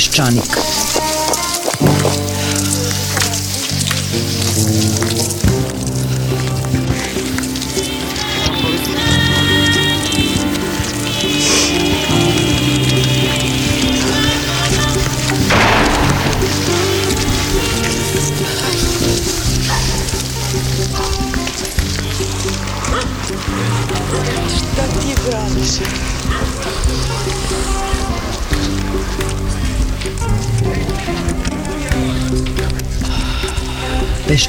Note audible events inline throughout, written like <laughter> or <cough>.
Peščanik.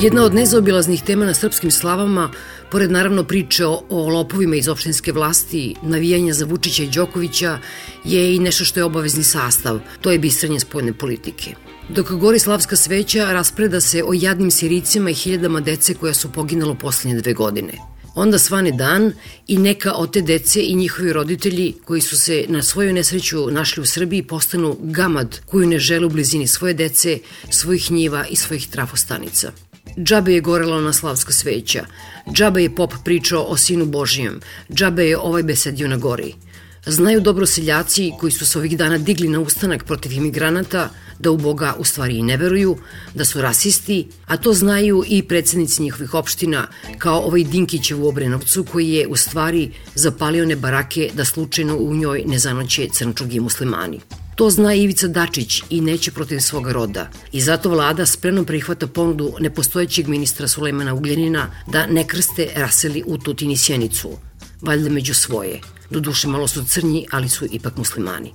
Jedna od nezaobilaznih tema na srpskim slavama, pored naravno priče o, o lopovima iz opštinske vlasti, navijanja za Vučića i Đokovića, je i nešto što je obavezni sastav, to je bistranje spoljne politike. Dok gori slavska sveća, raspreda se o jadnim siricima i hiljadama dece koja su poginalo poslednje dve godine. Onda svane dan i neka od te dece i njihovi roditelji koji su se na svoju nesreću našli u Srbiji postanu gamad koju ne žele u blizini svoje dece, svojih njiva i svojih trafostanica. Džabe je gorela ona slavska sveća, džabe je pop pričao o sinu Božijem, džabe je ovaj besedio na gori. Znaju dobro seljaci koji su se ovih dana digli na ustanak protiv imigranata da u Boga u stvari i ne veruju, da su rasisti, a to znaju i predsednici njihovih opština, kao ovaj Dinkićev u Obrenovcu koji je u stvari zapalio ne barake da slučajno u njoj ne zanoće crnčugi muslimani. To zna Ivica Dačić i neće protiv svoga roda. I zato vlada spremno prihvata ponudu nepostojećeg ministra Sulejmana Ugljenina da ne krste raseli u Tutin i Sjenicu, valjda među svoje. Doduše malo su crnji, ali su ipak muslimani.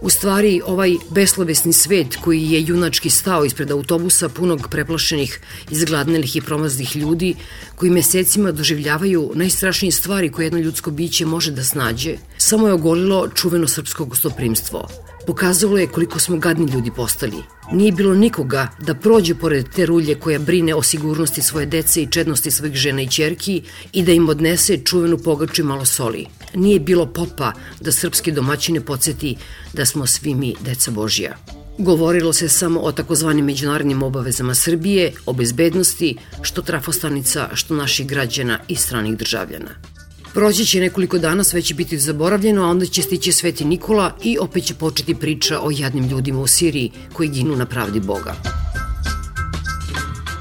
U stvari, ovaj beslovesni svet koji je junački stao ispred autobusa punog preplašenih, izgladnelih i promaznih ljudi, koji mesecima doživljavaju najstrašnije stvari koje jedno ljudsko biće može da snađe, samo je ogolilo čuveno srpsko gostoprimstvo. Pokazalo je koliko smo gadni ljudi postali. Nije bilo nikoga da prođe pored te rulje koja brine o sigurnosti svoje dece i čednosti svojih žena i čerki i da im odnese čuvenu pogaču i malo soli. Nije bilo popa da srpske domaćine podsjeti da smo svi mi deca Božija. Govorilo se samo o takozvanim međunarodnim obavezama Srbije, o bezbednosti, što trafostanica, što naših građana i stranih državljana. Proći će nekoliko dana, sve će biti zaboravljeno, a onda će stići Sveti Nikola i opet će početi priča o jadnim ljudima u Siriji koji ginu na pravdi Boga.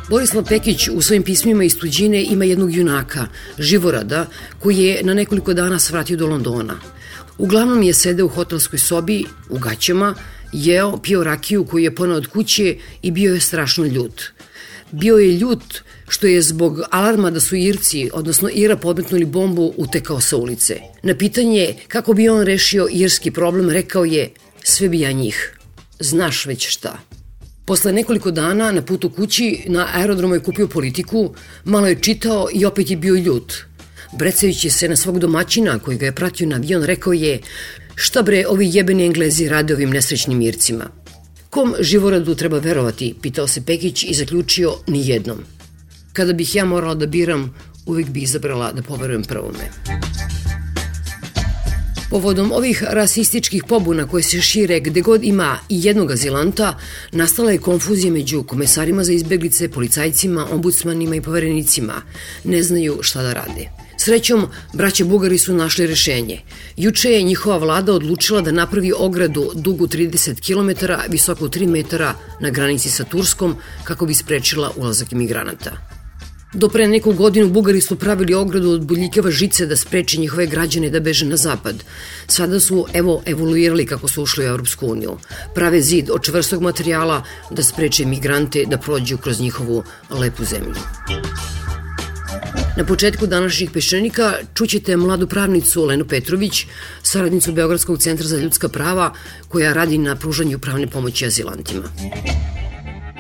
Borislav Pekić u svojim pismima iz tuđine ima jednog junaka, Živorada, koji je na nekoliko dana svratio do Londona. Uglavnom je sedeo u hotelskoj sobi, u gaćama, jeo, pio rakiju koju je ponao od kuće i bio je strašno ljut. Bio je ljut što je zbog alarma da su Irci, odnosno Ira podmetnuli bombu, utekao sa ulice. Na pitanje kako bi on rešio irski problem, rekao je sve bi ja njih. Znaš već šta. Posle nekoliko dana na putu kući na aerodromu je kupio politiku, malo je čitao i opet je bio ljut. Brecajući se na svog domaćina koji ga je pratio na avion, rekao je šta bre ovi jebeni englezi rade ovim nesrećnim Ircima. Kom živoradu treba verovati, pitao se Pekić i zaključio ni jednom. Kada bih ja morala da biram, uvijek bih izabrala da poverujem prvome. Povodom ovih rasističkih pobuna koje se šire gde god ima i jednog azilanta, nastala je konfuzija među komesarima za izbeglice, policajcima, ombudsmanima i poverenicima. Ne znaju šta da rade. Srećom, braće Bugari su našli rešenje. Juče je njihova vlada odlučila da napravi ogradu dugu 30 km, visoko 3 metara na granici sa Turskom kako bi sprečila ulazak imigranata. Do pre neku godinu Bugari su pravili ogradu od buljikeva žice da spreče njihove građane da beže na zapad. Sada su, evo, evoluirali kako su ušli u Europsku uniju. Prave zid od čvrstog materijala da spreče migrante da prođu kroz njihovu lepu zemlju. Na početku današnjih peščanika čućete mladu pravnicu Lenu Petrović, saradnicu Beogradskog centra za ljudska prava, koja radi na pružanju pravne pomoći azilantima.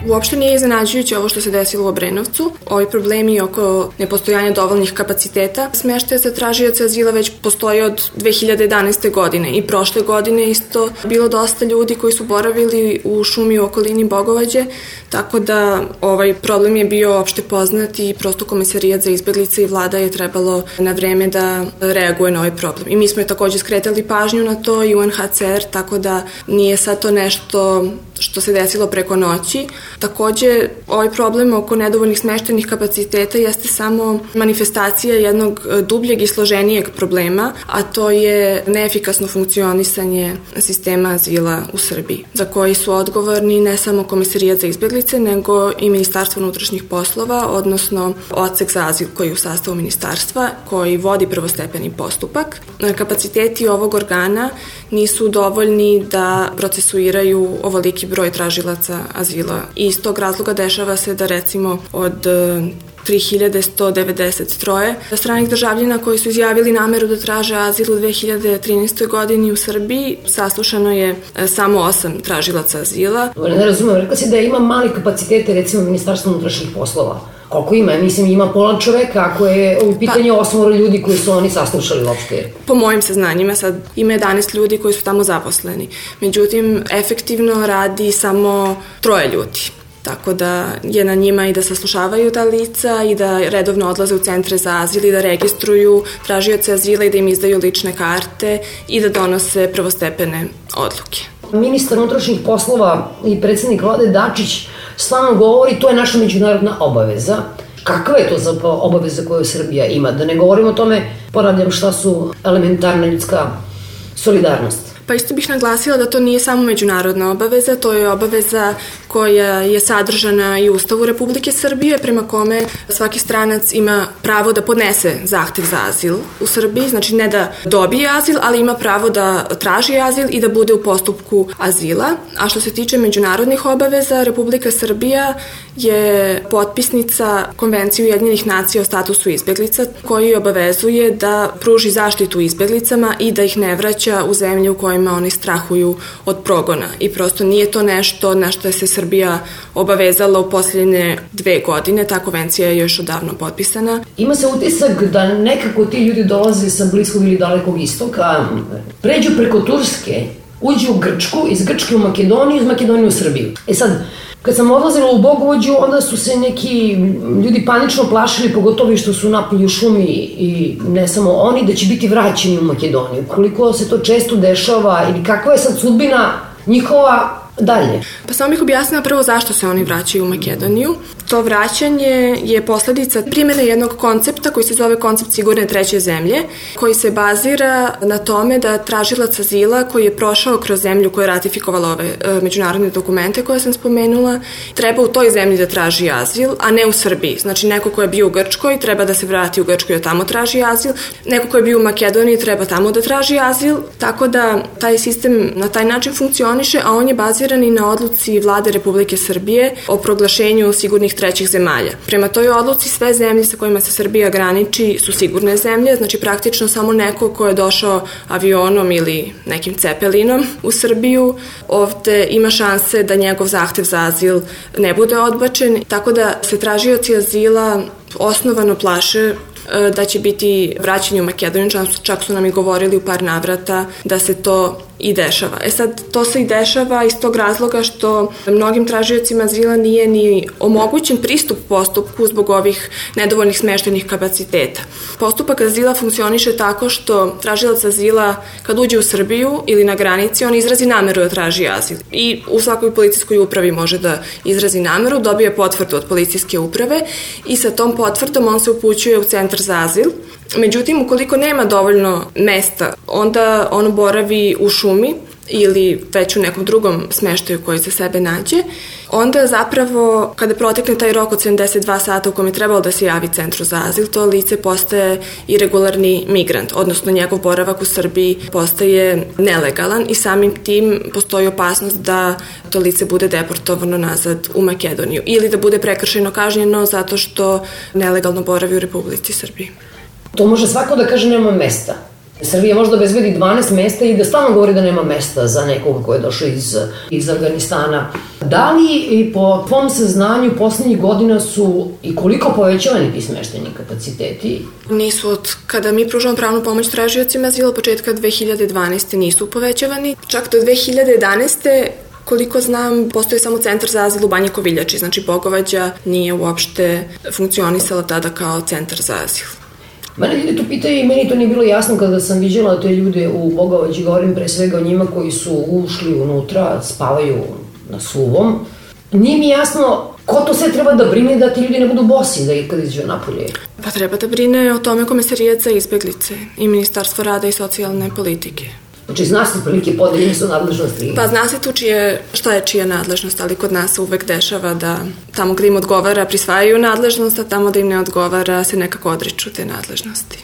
Uopšte nije iznenađujuće ovo što se desilo u Obrenovcu. Ovi problemi oko nepostojanja dovoljnih kapaciteta smeštaja za tražioce azila već postoje od 2011. godine i prošle godine isto bilo dosta ljudi koji su boravili u šumi u okolini Bogovađe, tako da ovaj problem je bio opšte poznat i prosto komisarijat za izbeglice i vlada je trebalo na vreme da reaguje na ovaj problem. I mi smo je takođe skretali pažnju na to i UNHCR, tako da nije sad to nešto što se desilo preko noći. Takođe, ovaj problem oko nedovoljnih smeštenih kapaciteta jeste samo manifestacija jednog e, dubljeg i složenijeg problema, a to je neefikasno funkcionisanje sistema azila u Srbiji, za koji su odgovorni ne samo Komisarijat za izbjeglice, nego i Ministarstvo unutrašnjih poslova, odnosno Odsek za azil koji je u sastavu ministarstva, koji vodi prvostepeni postupak. Kapaciteti ovog organa nisu dovoljni da procesuiraju ovoliki broj tražilaca azila. I iz tog razloga dešava se da recimo od 3193 e, stranih državljena koji su izjavili nameru da traže azil u 2013. godini u Srbiji. Saslušano je e, samo osam tražilaca azila. Ne razumem, rekla si da ima mali kapacitete recimo Ministarstva unutrašnjih poslova koliko ima? Mislim, ima pola čoveka ako je u pitanju pa, osmoro ljudi koji su oni saslušali uopšte. Po mojim saznanjima sad ima 11 ljudi koji su tamo zaposleni. Međutim, efektivno radi samo troje ljudi. Tako da je na njima i da saslušavaju ta lica i da redovno odlaze u centre za azil i da registruju tražioce azila i da im izdaju lične karte i da donose prvostepene odluke. Ministar unutrašnjih poslova i predsednik vlade Dačić stalno govori to je naša međunarodna obaveza. Kakva je to zapravo obaveza koju Srbija ima? Da ne govorimo o tome, poradljam šta su elementarna ljudska solidarnost. Pa isto bih naglasila da to nije samo međunarodna obaveza, to je obaveza koja je sadržana i u Ustavu Republike Srbije, prema kome svaki stranac ima pravo da podnese zahtev za azil u Srbiji, znači ne da dobije azil, ali ima pravo da traži azil i da bude u postupku azila. A što se tiče međunarodnih obaveza, Republika Srbija je potpisnica Konvencije Ujedinjenih nacija o statusu izbeglica, koji obavezuje da pruži zaštitu izbeglicama i da ih ne vraća u zemlju u kojima oni strahuju od progona. I prosto nije to nešto na što je se Srbija obavezala u posljednje dve godine, ta konvencija je još odavno potpisana. Ima se utisak da nekako ti ljudi dolaze sa bliskog ili dalekog istoka, pređu preko Turske, uđu u Grčku, iz Grčke u Makedoniju, iz Makedonije u Srbiju. E sad, Kad sam odlazila u Bogovođu, onda su se neki ljudi panično plašili, pogotovo što su napolju šumi i ne samo oni, da će biti vraćeni u Makedoniju. Koliko se to često dešava ili kakva je sad sudbina njihova dalje? Pa samo bih objasnila prvo zašto se oni vraćaju u Makedoniju. To vraćanje je posledica primjene jednog koncepta koji se zove koncept sigurne treće zemlje, koji se bazira na tome da tražilac azila koji je prošao kroz zemlju koja je ratifikovala ove e, međunarodne dokumente koje sam spomenula, treba u toj zemlji da traži azil, a ne u Srbiji. Znači neko ko je bio u Grčkoj treba da se vrati u Grčkoj i da tamo traži azil, neko ko je bio u Makedoniji treba tamo da traži azil, tako da taj sistem na taj način funkcioniše, a on je baziran i na odluci vlade Republike Srbije o proglašenju sigurnih trećih zemalja. Prema toj odluci sve zemlje sa kojima se Srbija graniči su sigurne zemlje, znači praktično samo neko ko je došao avionom ili nekim cepelinom u Srbiju, ovde ima šanse da njegov zahtev za azil ne bude odbačen, tako da se tražioci azila osnovano plaše da će biti vraćanje u Makedoniju, čak su nam i govorili u par navrata da se to i dešava. E sad, to se i dešava iz tog razloga što mnogim tražiocima azila nije ni omogućen pristup postupku zbog ovih nedovoljnih smeštenih kapaciteta. Postupak azila funkcioniše tako što tražilac azila kad uđe u Srbiju ili na granici, on izrazi nameru da traži azil. I u svakoj policijskoj upravi može da izrazi nameru, dobije potvrdu od policijske uprave i sa tom potvrdom on se upućuje u centar za azil. Međutim, ukoliko nema dovoljno mesta, onda on boravi u šumi ili već u nekom drugom smeštaju koji se sebe nađe, onda zapravo kada protekne taj rok od 72 sata u kome je trebalo da se javi centru za azil, to lice postaje irregularni migrant, odnosno njegov boravak u Srbiji postaje nelegalan i samim tim postoji opasnost da to lice bude deportovano nazad u Makedoniju ili da bude prekršeno kažnjeno zato što nelegalno boravi u Republici Srbiji. To može svako da kaže nema mesta. Srbija možda bezbedi 12 mesta i da stalno govori da nema mesta za nekoga ko je došao iz, iz Afganistana. Da li i po tvom saznanju poslednjih godina su i koliko povećavani ti smešteni kapaciteti? Nisu od kada mi pružamo pravnu pomoć tražiocima azila početka 2012. nisu povećavani. Čak do 2011. Koliko znam, postoji samo centar za azil u Banje Koviljači, znači Bogovađa nije uopšte funkcionisala tada kao centar za azil. Mene ljudi to pitaju i meni to nije bilo jasno kada sam viđala te ljude u Bogovađi, govorim pre svega o njima koji su ušli unutra, spavaju na suvom. Nije mi jasno ko to sve treba da brine da ti ljudi ne budu bosi da kad izađu napolje. Pa treba da brine o tome komisarijet za izbeglice i Ministarstvo rada i socijalne politike. Znači, zna se prilike podeljene su nadležnosti. Pa zna se tu čije, šta je čija nadležnost, ali kod nas uvek dešava da tamo gde im odgovara prisvajaju nadležnost, a tamo da im ne odgovara se nekako odriču te nadležnosti.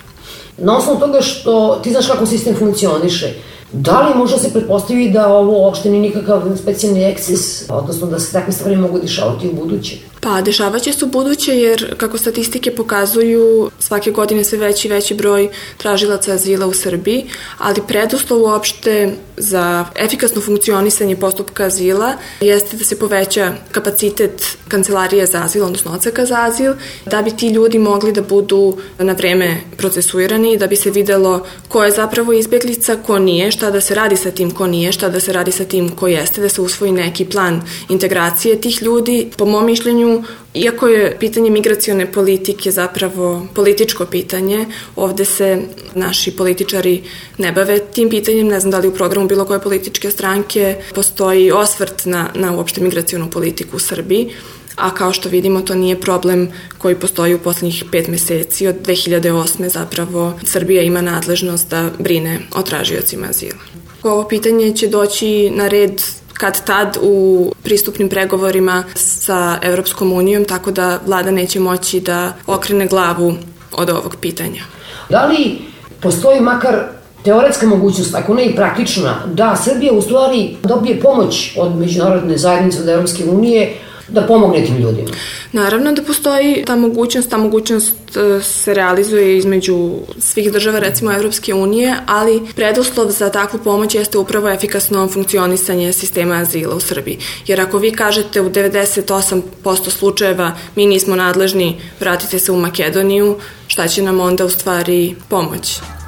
Na osnovu toga što ti znaš kako sistem funkcioniše, Da li možda se pretpostavi da ovo uopšte nije nikakav specijalni eksis, odnosno da se takve stvari mogu dešavati u buduće? Pa, dešavaće se u buduće jer, kako statistike pokazuju, svake godine sve veći i veći broj tražilaca azila u Srbiji, ali preduslov uopšte za efikasno funkcionisanje postupka azila jeste da se poveća kapacitet kancelarije za azil, odnosno oceka za azil, da bi ti ljudi mogli da budu na vreme procesuirani, da bi se videlo ko je zapravo izbjeglica, ko nije, šta da se radi sa tim ko nije, šta da se radi sa tim ko jeste, da se usvoji neki plan integracije tih ljudi. Po mom mišljenju, iako je pitanje migracione politike zapravo političko pitanje, ovde se naši političari ne bave tim pitanjem, ne znam da li u programu bilo koje političke stranke postoji osvrt na, na uopšte migracionu politiku u Srbiji, a kao što vidimo to nije problem koji postoji u poslednjih pet meseci. Od 2008. zapravo Srbija ima nadležnost da brine o tražiocima azila. Ovo pitanje će doći na red kad tad u pristupnim pregovorima sa Evropskom unijom, tako da vlada neće moći da okrene glavu od ovog pitanja. Da li postoji makar teoretska mogućnost, ako ne i praktična, da Srbija u stvari dobije pomoć od međunarodne zajednice, od Evropske unije, da pomogne tim ljudima. Naravno da postoji ta mogućnost, ta mogućnost e, se realizuje između svih država, recimo Evropske unije, ali preduslov za takvu pomoć jeste upravo efikasno funkcionisanje sistema azila u Srbiji. Jer ako vi kažete u 98% slučajeva mi nismo nadležni, vratite se u Makedoniju, šta će nam onda u stvari pomoći?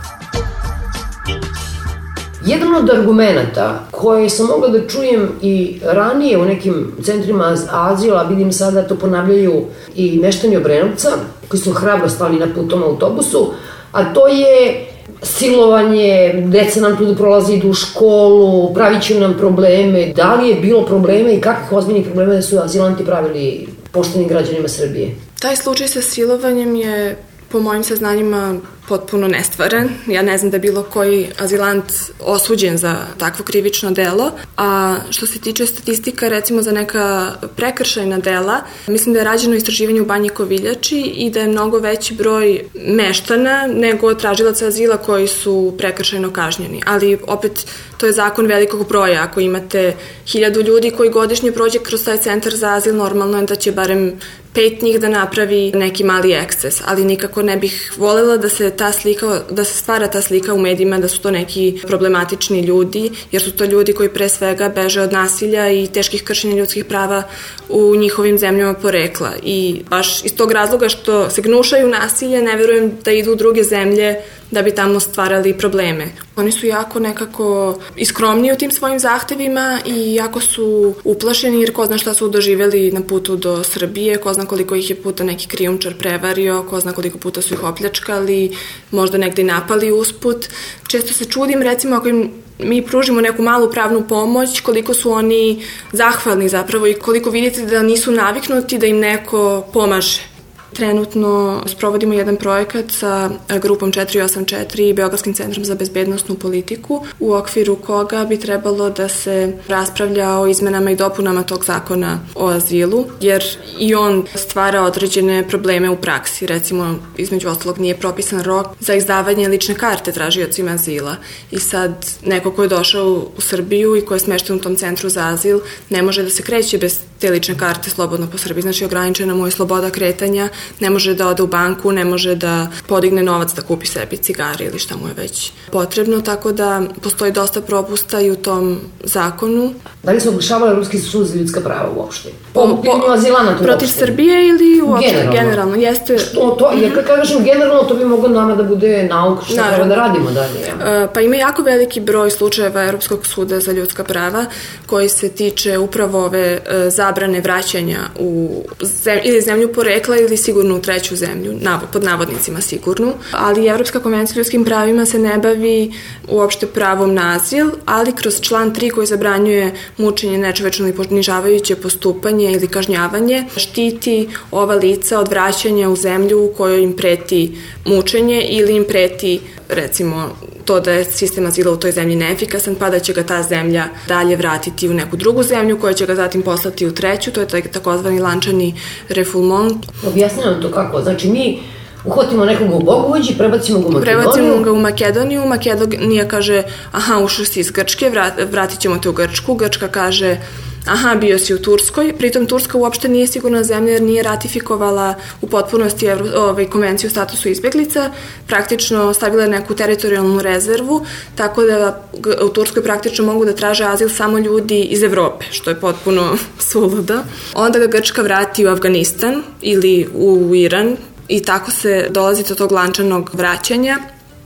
Jedan od argumenta koje sam mogla da čujem i ranije u nekim centrima azila, vidim sada to ponavljaju i meštani Obrenovca, koji su hrabro stali na putom autobusu, a to je silovanje, deca nam tu da prolazi idu u školu, pravit će nam probleme. Da li je bilo probleme i kakvih ozbiljnih problema da su azilanti pravili poštenim građanima Srbije? Taj slučaj sa silovanjem je po mojim saznanjima potpuno nestvaran. Ja ne znam da je bilo koji azilant osuđen za takvo krivično delo, a što se tiče statistika recimo za neka prekršajna dela, mislim da je rađeno istraživanje u Banji Koviljači i da je mnogo veći broj meštana nego tražilaca azila koji su prekršajno kažnjeni. Ali opet to je zakon velikog broja. Ako imate hiljadu ljudi koji godišnje prođe kroz taj centar za azil, normalno je da će barem pet njih da napravi neki mali eksces, ali nikako ne bih volela da se ta slika, da se stvara ta slika u medijima da su to neki problematični ljudi, jer su to ljudi koji pre svega beže od nasilja i teških kršenja ljudskih prava u njihovim zemljama porekla. I baš iz tog razloga što se gnušaju nasilje, ne verujem da idu u druge zemlje da bi tamo stvarali probleme. Oni su jako nekako iskromni u tim svojim zahtevima i jako su uplašeni jer ko zna šta su doživeli na putu do Srbije, ko zna koliko ih je puta neki krijumčar prevario, ko zna koliko puta su ih opljačkali, možda negde i napali usput. Često se čudim recimo ako im mi pružimo neku malu pravnu pomoć, koliko su oni zahvalni zapravo i koliko vidite da nisu naviknuti da im neko pomaže. Trenutno sprovodimo jedan projekat sa grupom 484 i Beogradskim centrom za bezbednostnu politiku u okviru koga bi trebalo da se raspravlja o izmenama i dopunama tog zakona o azilu, jer i on stvara određene probleme u praksi. Recimo, između ostalog nije propisan rok za izdavanje lične karte tražiocima azila. I sad neko ko je došao u Srbiju i ko je smešten u tom centru za azil ne može da se kreće bez te lične karte slobodno po Srbiji. Znači, ograničena mu je sloboda kretanja, ne može da ode u banku, ne može da podigne novac da kupi sebi cigare ili šta mu je već potrebno, tako da postoji dosta propusta i u tom zakonu. Da li se oglašavala Ruski sud za ljudska prava uopšte? Po, po to Protiv uopšte? Srbije ili uopšte? Generalno. Generalno, jeste. Što to, jer kad kažem generalno, to bi moglo nama da bude nauk, šta Naravno. treba da radimo dalje. Uh, pa ima jako veliki broj slučajeva Europskog suda za ljudska prava koji se tiče upravo ove uh, zabrane vraćanja u zem, ili zemlju porekla ili sigurno u treću zemlju, nav, pod navodnicima sigurnu. Ali Evropska konvencija o ljudskim pravima se ne bavi uopšte pravom na azil, ali kroz član 3 koji zabranjuje mučenje, nečovečno ili ponižavajuće postupanje ili kažnjavanje, štiti ova lica od vraćanja u zemlju u kojoj im preti mučenje ili im preti recimo to da je sistem azila u toj zemlji neefikasan, pa da će ga ta zemlja dalje vratiti u neku drugu zemlju koja će ga zatim poslati u treću, to je taj takozvani lančani refoulement. Objasni nam to kako, znači mi uhvatimo nekog u Bogovođi, prebacimo ga u Makedoniju. Prebacimo ga u Makedoniju, Makedonija kaže, aha, ušao si iz Grčke, vrat, vratit ćemo te u Grčku, Grčka kaže, aha, bio si u Turskoj, pritom Turska uopšte nije sigurna zemlja jer nije ratifikovala u potpunosti Evro, ovaj, konvenciju o statusu izbeglica, praktično stavila neku teritorijalnu rezervu, tako da u Turskoj praktično mogu da traže azil samo ljudi iz Evrope, što je potpuno <laughs> suluda. Onda ga Grčka vrati u Afganistan ili u Iran, i tako se dolazi do tog lančanog vraćanja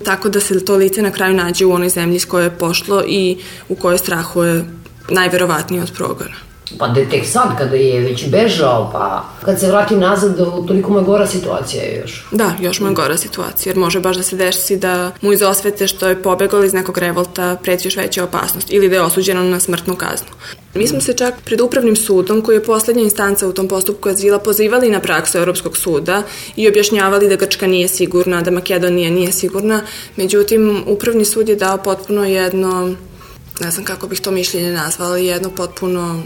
tako da se to lice na kraju nađe u onoj zemlji s koje je pošlo i u kojoj strahuje najverovatnije od progona. Pa je tek sad, kada je već bežao, pa kad se vrati nazad, toliko mu je gora situacija još. Da, još mu je gora situacija, jer može baš da se desi da mu iz osvete što je pobegao iz nekog revolta preti još veća opasnost ili da je osuđeno na smrtnu kaznu. Mi smo se čak pred upravnim sudom, koji je poslednja instanca u tom postupku azila, pozivali na praksu Europskog suda i objašnjavali da Grčka nije sigurna, da Makedonija nije sigurna. Međutim, upravni sud je dao potpuno jedno ne znam kako bih to mišljenje nazvala, jedno potpuno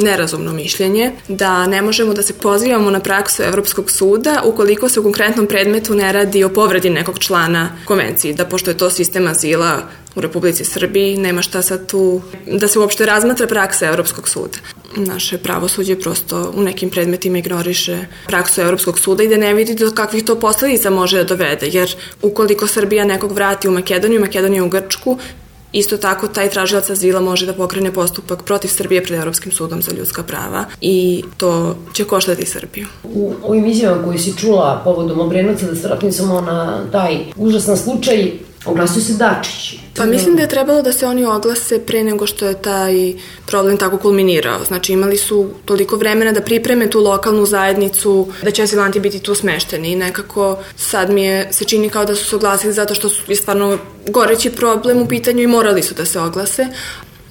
nerazumno mišljenje da ne možemo da se pozivamo na praksu Evropskog suda ukoliko se u konkretnom predmetu ne radi o povredi nekog člana konvencije, da pošto je to sistem azila u Republici Srbiji, nema šta sad tu da se uopšte razmatra praksa Evropskog suda. Naše pravosuđe prosto u nekim predmetima ignoriše praksu Evropskog suda i da ne vidi do kakvih to posledica može da dovede, jer ukoliko Srbija nekog vrati u Makedoniju, Makedoniju u Grčku, Isto tako, taj tražilac azila može da pokrene postupak protiv Srbije pred Europskim sudom za ljudska prava i to će koštati Srbiju. U ovim izjavama koje si čula povodom Obrenovca, da se samo na taj užasan slučaj, Oglasio se Dačić. Pa mislim da je trebalo da se oni oglase pre nego što je taj problem tako kulminirao. Znači imali su toliko vremena da pripreme tu lokalnu zajednicu, da će azilanti biti tu smešteni i nekako sad mi je, se čini kao da su se oglasili zato što su, stvarno goreći problem u pitanju i morali su da se oglase.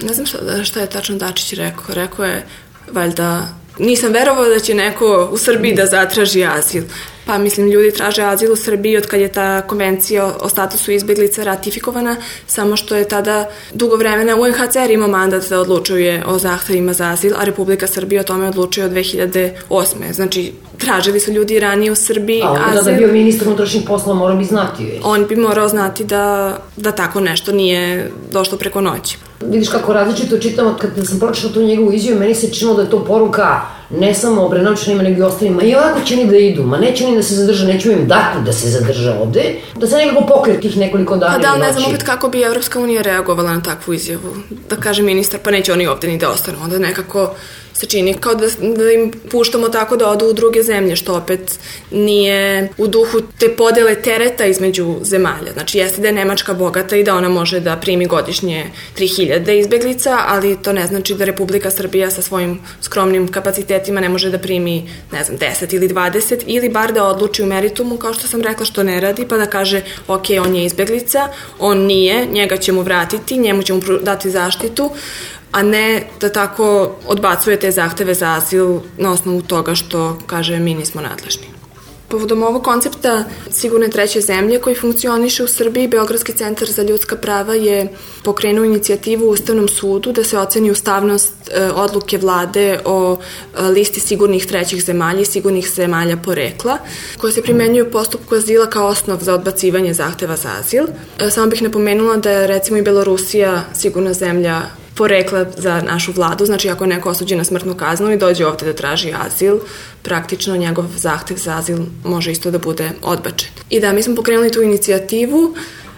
Ne znam šta, šta je tačno Dačić rekao. Rekao je valjda nisam verovao da će neko u Srbiji da zatraži azil. Pa mislim, ljudi traže azil u Srbiji od kad je ta konvencija o statusu izbeglica ratifikovana, samo što je tada dugo vremena UNHCR ima mandat da odlučuje o zahtevima za azil, a Republika Srbija o tome odlučuje od 2008. Znači, tražili su ljudi ranije u Srbiji a azil. da bio ministar unutrašnjih poslova morao bi znati. Već. On bi morao znati da, da tako nešto nije došlo preko noći. Vidiš kako različito čitamo, kad sam pročitala tu njegovu izjavu, meni se činilo da je to poruka ne samo Obrenovčanima, nego i ostalima. I ovako će oni da idu, ma neće oni da se zadrža, nećemo im dati da se zadrža ovde, da se nekako pokre tih nekoliko dana Pa da, ne znam opet kako bi Evropska unija reagovala na takvu izjavu. Da kaže ministar, pa neće oni ovde ni da ostanu. Onda nekako se čini kao da, da im puštamo tako da odu u druge zemlje, što opet nije u duhu te podele tereta između zemalja. Znači, jeste da je Nemačka bogata i da ona može da primi godišnje 3000 izbeglica, ali to ne znači da Republika Srbija sa svojim skromnim kapacitetima ne može da primi, ne znam, 10 ili 20, ili bar da odluči u meritumu, kao što sam rekla, što ne radi, pa da kaže, ok, on je izbeglica, on nije, njega ćemo vratiti, njemu ćemo dati zaštitu, a ne da tako odbacuje te zahteve za azil na osnovu toga što kaže mi nismo nadležni. Povodom ovog koncepta sigurne treće zemlje koji funkcioniše u Srbiji, Beogradski centar za ljudska prava je pokrenuo inicijativu u Ustavnom sudu da se oceni ustavnost e, odluke vlade o e, listi sigurnih trećih zemalja i sigurnih zemalja porekla, koje se primenjuju u postupku azila kao osnov za odbacivanje zahteva za azil. E, samo bih napomenula da je recimo i Belorusija sigurna zemlja porekla za našu vladu. Znači, ako je neko osuđen na smrtnu kaznu i dođe ovde da traži azil, praktično njegov zahtev za azil može isto da bude odbačen. I da, mi smo pokrenuli tu inicijativu,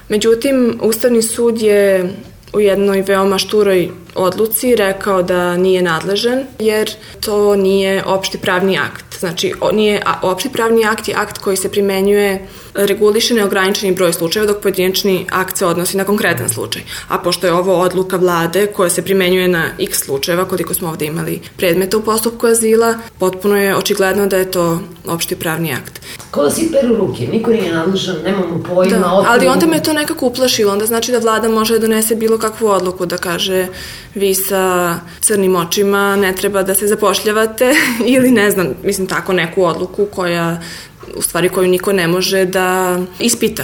međutim, Ustavni sud je u jednoj veoma šturoj odluci rekao da nije nadležan jer to nije opšti pravni akt. Znači, nije opšti pravni akt je akt koji se primenjuje reguliše neograničeni broj slučajeva dok pojedinačni akt se odnosi na konkretan slučaj. A pošto je ovo odluka vlade koja se primenjuje na x slučajeva, koliko smo ovde imali predmeta u postupku azila, potpuno je očigledno da je to opšti pravni akt. Kao da si peru ruke, niko nije nadležan, nemamo pojma. Da, ali onda me to nekako uplašilo, onda znači da vlada može da donese bilo kakvu odluku, da kaže vi sa crnim očima ne treba da se zapošljavate <laughs> ili ne znam, mislim tako neku odluku koja u stvari koju niko ne može da ispita.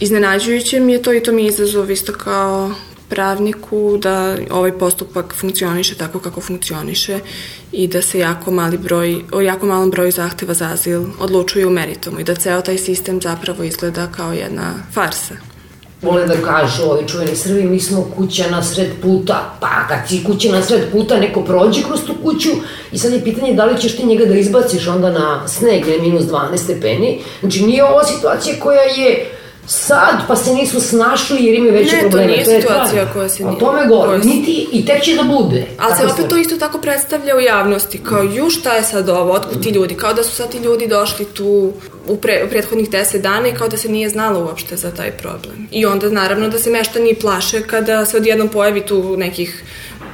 Iznenađujuće mi je to i to mi je izazov isto kao pravniku da ovaj postupak funkcioniše tako kako funkcioniše i da se jako mali broj, o jako malom broju zahteva za azil odlučuje u meritumu i da ceo taj sistem zapravo izgleda kao jedna farsa vole da kažu ovi čuveni Srbi, mi smo kuća na sred puta, pa kad si kuća na sred puta, neko prođe kroz tu kuću i sad je pitanje da li ćeš ti njega da izbaciš onda na sneg ili minus 12 stepeni. Znači nije ova situacija koja je sad, pa se nisu snašli jer imaju veće ne, probleme. Ne, to nije situacija koja se nije. O tome govorim, niti i tek će da bude. Ali se opet to isto tako predstavlja u javnosti, kao ju šta je sad ovo, otkud ti ljudi, kao da su sad ti ljudi došli tu u, pre, u prethodnih 10 dana i kao da se nije znalo uopšte za taj problem. I onda naravno da se meštani plaše kada se odjednom pojavi tu nekih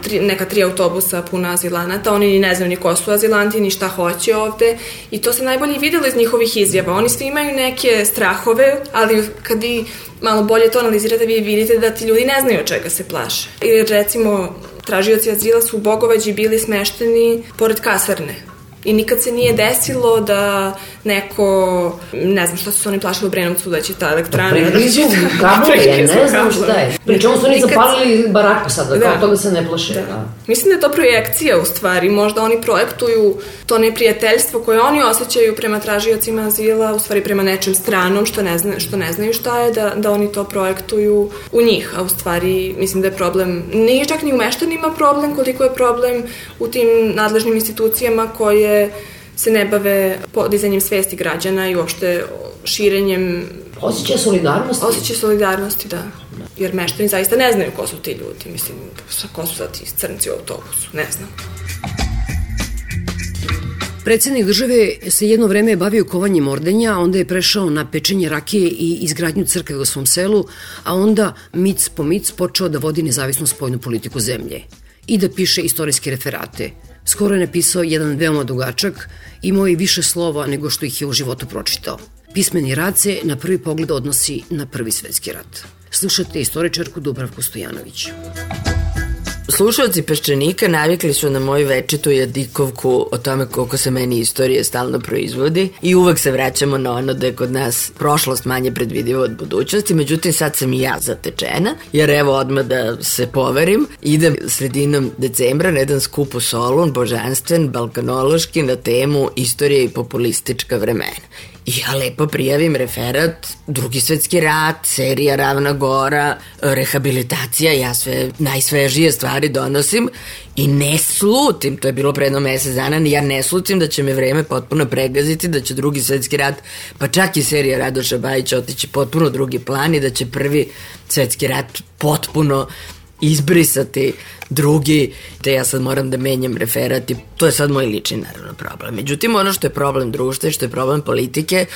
tri, neka tri autobusa puna azilanata, oni ni ne znaju ni ko su azilanti, ni šta hoće ovde i to se najbolje videlo iz njihovih izjava. Oni svi imaju neke strahove, ali kad vi malo bolje to analizirate, vi vidite da ti ljudi ne znaju čega se plaše. I recimo, tražioci azila su u Bogovađi bili smešteni pored kasarne I nikad se nije desilo da neko, ne znam šta su oni plašili u Brenovcu da će ta elektrana... Preglizu kablove, ja ne znam šta je. Pričemu su oni zapalili baraku sada, da. kao toga se ne plaše. Da. da. Mislim da je to projekcija u stvari, možda oni projektuju to neprijateljstvo koje oni osjećaju prema tražiocima azila, u stvari prema nečem stranom što ne, zna, što ne znaju šta je, da, da oni to projektuju u njih, a u stvari mislim da je problem, nije čak ni u meštanima problem koliko je problem u tim nadležnim institucijama koje se ne bave podizanjem svesti građana i uopšte širenjem Osjećaj solidarnosti? Osjećaj solidarnosti, da. Jer meštani zaista ne znaju ko su ti ljudi. Mislim, ko su sad ti crnci u autobusu, ne znam. Predsednik države se jedno vreme bavio kovanjem ordenja, onda je prešao na pečenje rakije i izgradnju crkve u svom selu, a onda mic po mic počeo da vodi nezavisnu spojnu politiku zemlje i da piše istorijske referate – Skoro je napisao jedan veoma dugačak, imao je više slova nego što ih je u životu pročitao. Pismeni rad se na prvi pogled odnosi na Prvi svetski rat. Slušate istoričarku Dubravku Stojanović. Slušalci Peščanika navikli su na moju večitu jadikovku o tome koliko se meni istorije stalno proizvodi i uvek se vraćamo na ono da je kod nas prošlost manje predvidiva od budućnosti, međutim sad sam i ja zatečena, jer evo odmah da se poverim, idem sredinom decembra na jedan skup u Solun, božanstven, balkanološki, na temu istorije i populistička vremena. Ja lepo prijavim referat, drugi svetski rat, serija Ravna Gora, rehabilitacija, ja sve najsvežije stvari donosim i ne slutim, to je bilo predno mesec dana, ja ne slutim da će me vreme potpuno pregaziti, da će drugi svetski rat, pa čak i serija Radoša Bajića otići potpuno drugi plan i da će prvi svetski rat potpuno izbrisati drugi, te ja sad moram da menjam referat to je sad moj lični naravno problem. Međutim, ono što je problem društva i što je problem politike,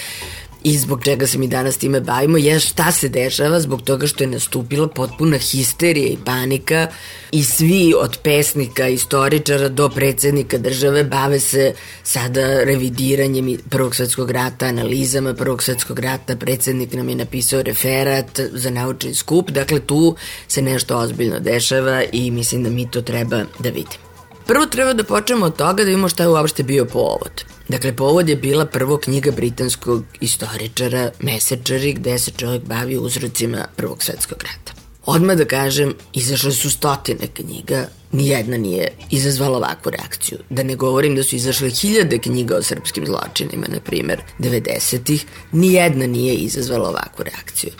i zbog čega se mi danas time bavimo je šta se dešava zbog toga što je nastupila potpuna histerija i panika i svi od pesnika, istoričara do predsednika države bave se sada revidiranjem Prvog svetskog rata, analizama Prvog svetskog rata, predsednik nam je napisao referat za naučni skup, dakle tu se nešto ozbiljno dešava i mislim da mi to treba da vidimo. Prvo treba da počnemo od toga da vidimo šta je uopšte bio povod. Dakle, povod je bila prvo knjiga britanskog istoričara Mesečari gde se čovjek bavi uzrocima Prvog svetskog rata. Odmah da kažem, izašle su stotine knjiga, nijedna nije izazvala ovakvu reakciju. Da ne govorim da su izašle hiljade knjiga o srpskim zločinima, na primer, 90-ih, nijedna nije izazvala ovakvu reakciju.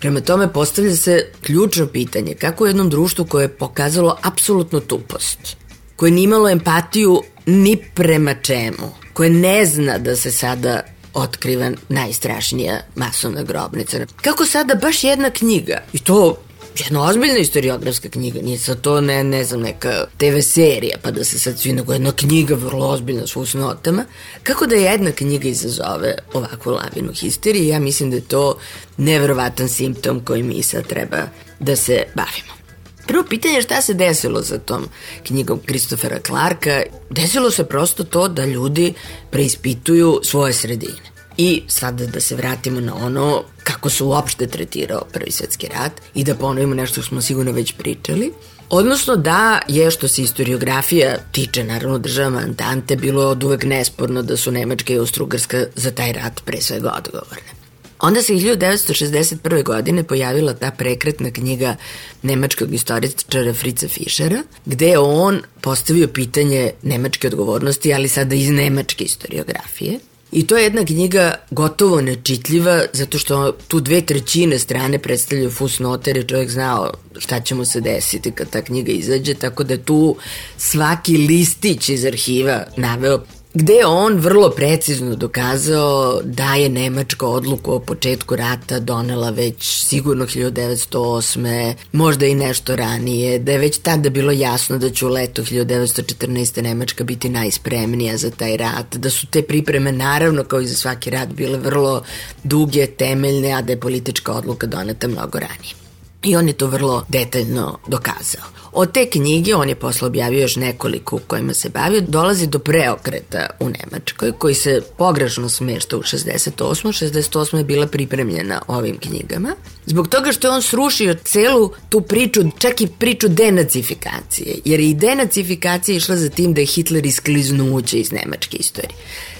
Prema tome postavlja se ključno pitanje kako u jednom društvu koje je pokazalo apsolutno tupost, koje nije imalo empatiju ni prema čemu, koje ne zna da se sada otkriva najstrašnija masovna grobnica. Kako sada baš jedna knjiga, i to jedna ozbiljna istoriografska knjiga, nije sad to ne, ne znam, neka TV serija, pa da se sad svi, nego jedna knjiga vrlo ozbiljna s usnotama, kako da jedna knjiga izazove ovakvu lavinu histerije, ja mislim da je to neverovatan simptom koji mi sad treba da se bavimo. Prvo pitanje je šta se desilo za tom knjigom Kristofera Clarka. Desilo se prosto to da ljudi preispituju svoje sredine. I sada da se vratimo na ono kako se uopšte tretirao Prvi svetski rat i da ponovimo nešto što smo sigurno već pričali. Odnosno da je što se historiografija tiče naravno država Antante bilo od uvek nesporno da su Nemačka i Austrougarska za taj rat pre svega odgovorne. Onda se 1961. godine pojavila ta prekretna knjiga nemačkog istoričara Frica Fischera, gde je on postavio pitanje nemačke odgovornosti, ali sada iz nemačke historiografije. I to je jedna knjiga gotovo nečitljiva, zato što tu dve trećine strane predstavljaju fusnote, jer je čovjek znao šta će mu se desiti kad ta knjiga izađe, tako da tu svaki listić iz arhiva naveo gde je on vrlo precizno dokazao da je Nemačka odluku o početku rata donela već sigurno 1908. možda i nešto ranije, da je već tada bilo jasno da će u leto 1914. Nemačka biti najspremnija za taj rat, da su te pripreme naravno kao i za svaki rat bile vrlo duge, temeljne, a da je politička odluka doneta mnogo ranije. I on je to vrlo detaljno dokazao. Od te knjige, on je posle objavio još nekoliko u kojima se bavio, dolazi do preokreta u Nemačkoj, koji se pogrešno smešta u 68. 68. je bila pripremljena ovim knjigama. Zbog toga što je on srušio celu tu priču, čak i priču denacifikacije, jer i denacifikacija išla za tim da je Hitler iskliznuće iz nemačke istorije.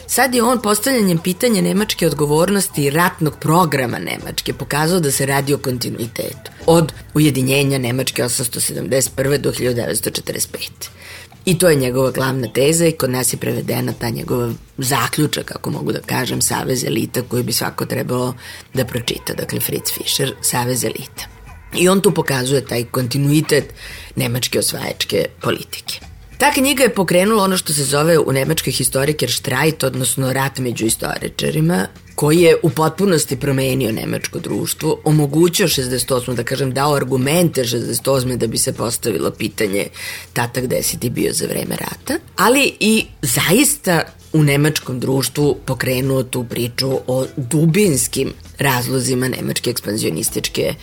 Sad je on postavljanjem pitanja nemačke odgovornosti i ratnog programa Nemačke pokazao da se radi o kontinuitetu. Od ujedinjenja Nemačke 871. do 1945. I to je njegova glavna teza i kod nas je prevedena ta njegova zaključak, ako mogu da kažem, Savez elita koji bi svako trebalo da pročita. Dakle, Fritz Fischer, Savez elita. I on tu pokazuje taj kontinuitet nemačke osvajačke politike. Ta knjiga je pokrenula ono što se zove u nemačkoj historiker štrajt, odnosno rat među istoričarima, koji je u potpunosti promenio nemačko društvo, omogućio 68. da kažem, dao argumente 68. da bi se postavilo pitanje tata gde si ti bio za vreme rata, ali i zaista u nemačkom društvu pokrenuo tu priču o dubinskim razlozima nemačke ekspanzionističke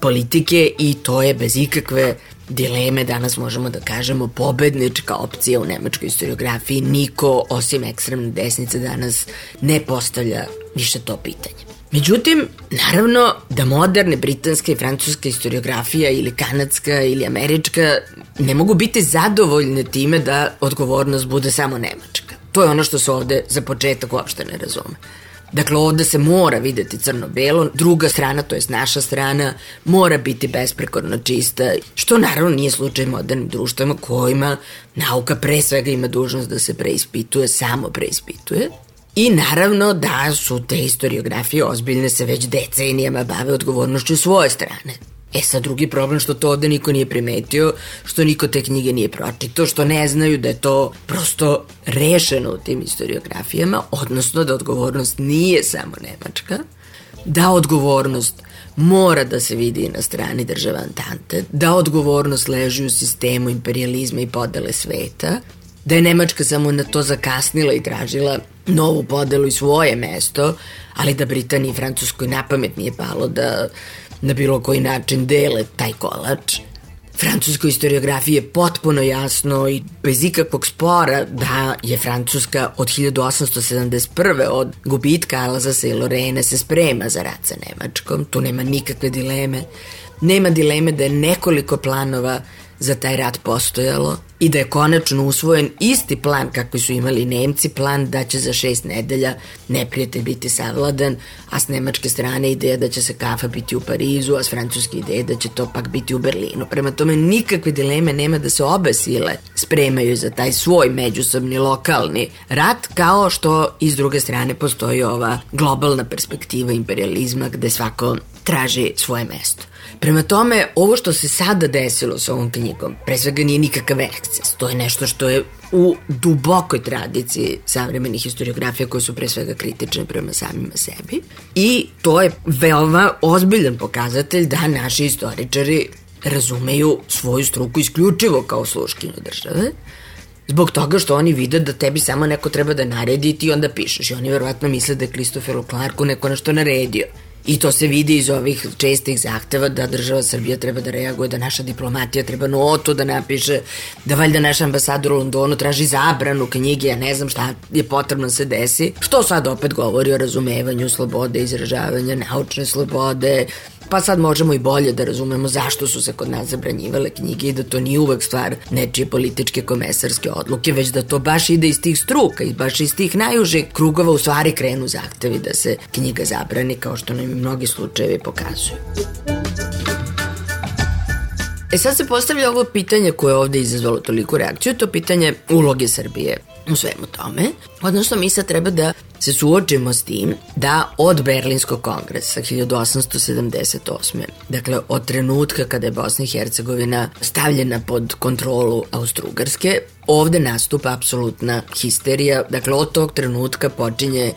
politike i to je bez ikakve dileme danas možemo da kažemo pobednička opcija u nemačkoj historiografiji. Niko osim ekstremne desnice danas ne postavlja više to pitanje. Međutim, naravno da moderne britanska i francuska historiografija ili kanadska ili američka ne mogu biti zadovoljne time da odgovornost bude samo nemačka. To je ono što se ovde za početak uopšte ne razume. Dakle, ovde se mora videti crno-belo, druga strana, to je naša strana, mora biti besprekorno čista, što naravno nije slučaj modernim društvima kojima nauka pre svega ima dužnost da se preispituje, samo preispituje. I naravno da su te historiografije ozbiljne se već decenijama bave odgovornošću svoje strane. E sad drugi problem što to ovde niko nije primetio, što niko te knjige nije pročitao, što ne znaju da je to prosto rešeno u tim historiografijama, odnosno da odgovornost nije samo Nemačka, da odgovornost mora da se vidi na strani država Antante, da odgovornost leži u sistemu imperializma i podele sveta, da je Nemačka samo na to zakasnila i tražila novu podelu i svoje mesto, ali da Britaniji i Francuskoj napamet nije palo da na bilo koji način dele taj kolač. Francuskoj historiografiji je potpuno jasno i bez ikakvog spora da je Francuska od 1871. od gubitka Alzasa i Lorene se sprema za rat sa Nemačkom. Tu nema nikakve dileme. Nema dileme da je nekoliko planova za taj rat postojalo i da je konačno usvojen isti plan kako su imali Nemci, plan da će za šest nedelja neprijatelj biti savladan, a s nemačke strane ideja da će se kafa biti u Parizu, a s francuske ideje da će to pak biti u Berlinu. Prema tome nikakve dileme nema da se obe sile spremaju za taj svoj međusobni lokalni rat, kao što iz druge strane postoji ova globalna perspektiva imperializma gde svako traži svoje mesto. Prema tome, ovo što se sada desilo sa ovom knjigom, pre svega nije nikakav eksces. To je nešto što je u dubokoj tradiciji savremenih historiografija koje su pre svega kritične prema samima sebi. I to je veoma ozbiljan pokazatelj da naši istoričari razumeju svoju struku isključivo kao sluškinju države, Zbog toga što oni vide da tebi samo neko treba da naredi i ti onda pišeš. I oni verovatno misle da je Kristoferu Clarku neko nešto naredio. I to se vidi iz ovih čestih zahteva da država Srbija treba da reaguje, da naša diplomatija treba notu da napiše, da valjda naš ambasador u Londonu traži zabranu knjige, ja ne znam šta je potrebno da se desi. Što sad opet govori o razumevanju slobode izražavanja, naučne slobode, pa sad možemo i bolje da razumemo zašto su se kod nas zabranjivale knjige i da to nije uvek stvar nečije političke komesarske odluke, već da to baš ide iz tih struka i baš iz tih najužih krugova u stvari krenu zahtevi da se knjiga zabrani kao što nam i mnogi slučajevi pokazuju. E sad se postavlja ovo pitanje koje je ovde izazvalo toliko reakciju, to pitanje uloge Srbije u svemu tome. Odnosno mi sad treba da se suočimo s tim da od Berlinskog kongresa 1878. Dakle, od trenutka kada je Bosna i Hercegovina stavljena pod kontrolu Austrougarske, ovde nastupa apsolutna histerija. Dakle, od tog trenutka počinje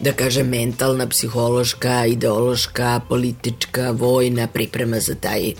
da kažem, mentalna, psihološka, ideološka, politička, vojna priprema za taj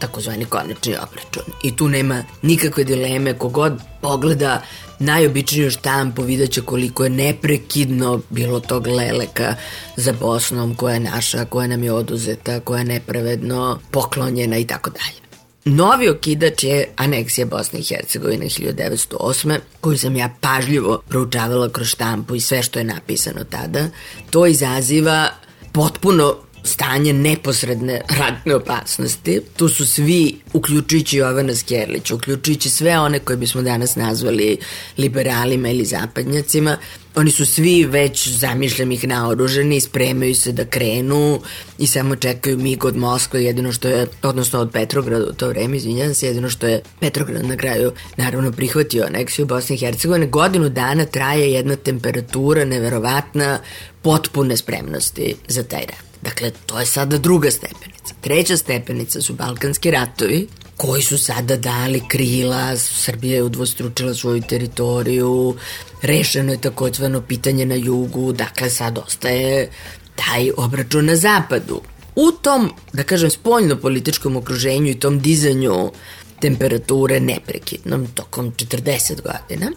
takozvani konačni obračun. I tu nema nikakve dileme, kogod pogleda najobičniju štampu vidjet će koliko je neprekidno bilo tog leleka za Bosnom koja je naša, koja nam je oduzeta, koja je nepravedno poklonjena i tako dalje. Novi okidač je aneksija Bosne i Hercegovine 1908. koju sam ja pažljivo proučavala kroz štampu i sve što je napisano tada. To izaziva potpuno stanje neposredne ratne opasnosti. Tu su svi, uključujući Jovana Skerlića, uključujući sve one koje bismo danas nazvali liberalima ili zapadnjacima, oni su svi već, zamišljam ih, naoruženi, spremaju se da krenu i samo čekaju mig od Moskve, jedino što je, odnosno od Petrograda u to vreme, izvinjam se, jedino što je Petrograd na kraju naravno prihvatio aneksiju Bosne i Hercegovine. Godinu dana traje jedna temperatura neverovatna potpune spremnosti za taj rat. Dakle, to je sada druga stepenica. Treća stepenica su Balkanski ratovi, koji su sada dali krila, Srbija je udvostručila svoju teritoriju, rešeno je takozvano pitanje na jugu, dakle sad ostaje taj obračun na zapadu. U tom, da kažem, spoljno-političkom okruženju i tom dizanju temperature neprekidnom tokom 40 godina,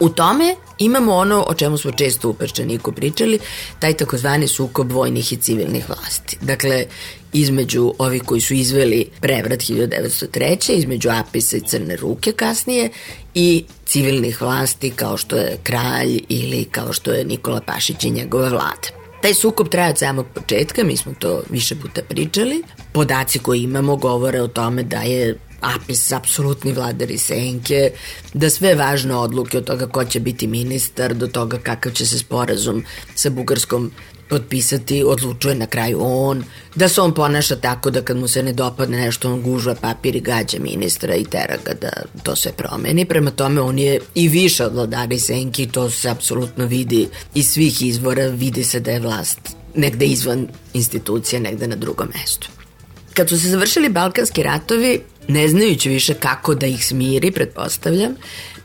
U tome imamo ono o čemu smo često u Peščaniku pričali, taj takozvani sukob vojnih i civilnih vlasti. Dakle, između ovih koji su izveli prevrat 1903. između Apisa i Crne ruke kasnije i civilnih vlasti kao što je kralj ili kao što je Nikola Pašić i njegova vlada. Taj sukob traje od samog početka, mi smo to više puta pričali. Podaci koje imamo govore o tome da je Apis apsolutni vladari senke, da sve važne odluke od toga ko će biti ministar, do toga kakav će se sporazum sa Bugarskom potpisati, odlučuje na kraju on, da se on ponaša tako da kad mu se ne dopadne nešto, on gužva papir i gađa ministra i tera ga da to sve promeni. Prema tome, on je i više od vladari senki, to se apsolutno vidi iz svih izvora, vidi se da je vlast negde izvan institucije, negde na drugom mestu. Kad su se završili Balkanski ratovi, ne znajući više kako da ih smiri, pretpostavljam,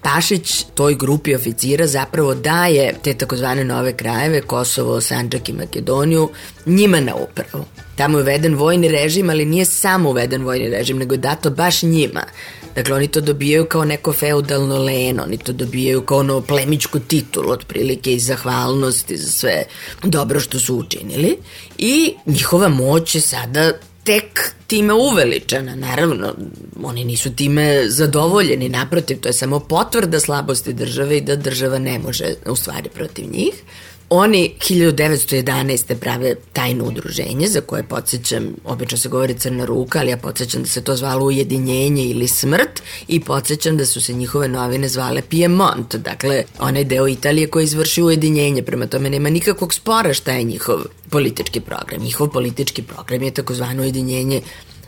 Pašić toj grupi oficira zapravo daje te takozvane nove krajeve, Kosovo, Sanđak i Makedoniju, njima na upravu. Tamo je uveden vojni režim, ali nije samo uveden vojni režim, nego je dato baš njima. Dakle, oni to dobijaju kao neko feudalno leno, oni to dobijaju kao ono plemičku titulu, otprilike i zahvalnosti za sve dobro što su učinili. I njihova moć je sada tek time uveličana. Naravno, oni nisu time zadovoljeni, naprotiv, to je samo potvrda slabosti države i da država ne može u stvari protiv njih. Oni 1911. prave tajno udruženje za koje podsjećam, obično se govori crna ruka, ali ja podsjećam da se to zvalo ujedinjenje ili smrt i podsjećam da su se njihove novine zvale Piemont, dakle onaj deo Italije koji izvrši ujedinjenje, prema tome nema nikakvog spora šta je njihov politički program. Njihov politički program je takozvano ujedinjenje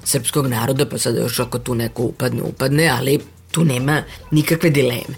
srpskog naroda, pa sad još ako tu neko upadne, upadne, ali tu nema nikakve dileme.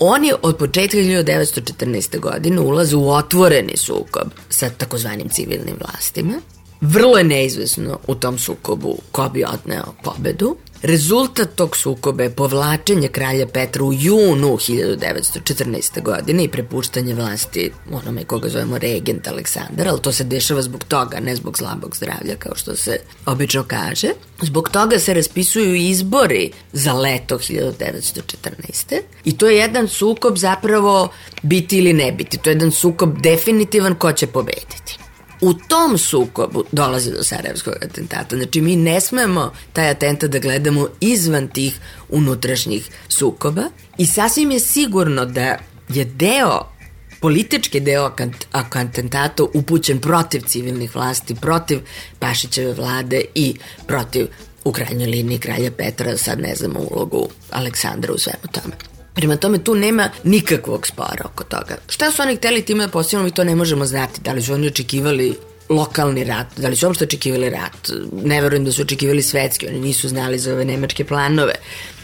Oni od početka 1914. godine ulaze u otvoreni sukob sa takozvanim civilnim vlastima Vrlo je neizvesno u tom sukobu ko bi odneo pobedu. Rezultat tog sukoba je povlačenje kralja Petra u junu 1914. godine i prepuštanje vlasti onome koga zovemo regent Aleksandar, ali to se dešava zbog toga, ne zbog slabog zdravlja, kao što se obično kaže. Zbog toga se raspisuju izbori za leto 1914. I to je jedan sukob zapravo biti ili ne biti. To je jedan sukob definitivan ko će pobediti. U tom sukobu dolazi do Sarajevskog atentata. Znači mi ne smemo taj atentat da gledamo izvan tih unutrašnjih sukoba i sasvim je sigurno da je deo politički deo atentata upućen protiv civilnih vlasti, protiv Pašićeve vlade i protiv u krajnjoj liniji kralja Petra, sad ne znamo ulogu Aleksandra u svemu tome. Prema tome tu nema nikakvog spora oko toga. Šta su oni hteli time da postavljamo, mi to ne možemo znati. Da li su oni očekivali lokalni rat, da li su uopšte očekivali rat. Ne verujem da su očekivali svetski, oni nisu znali za ove nemačke planove.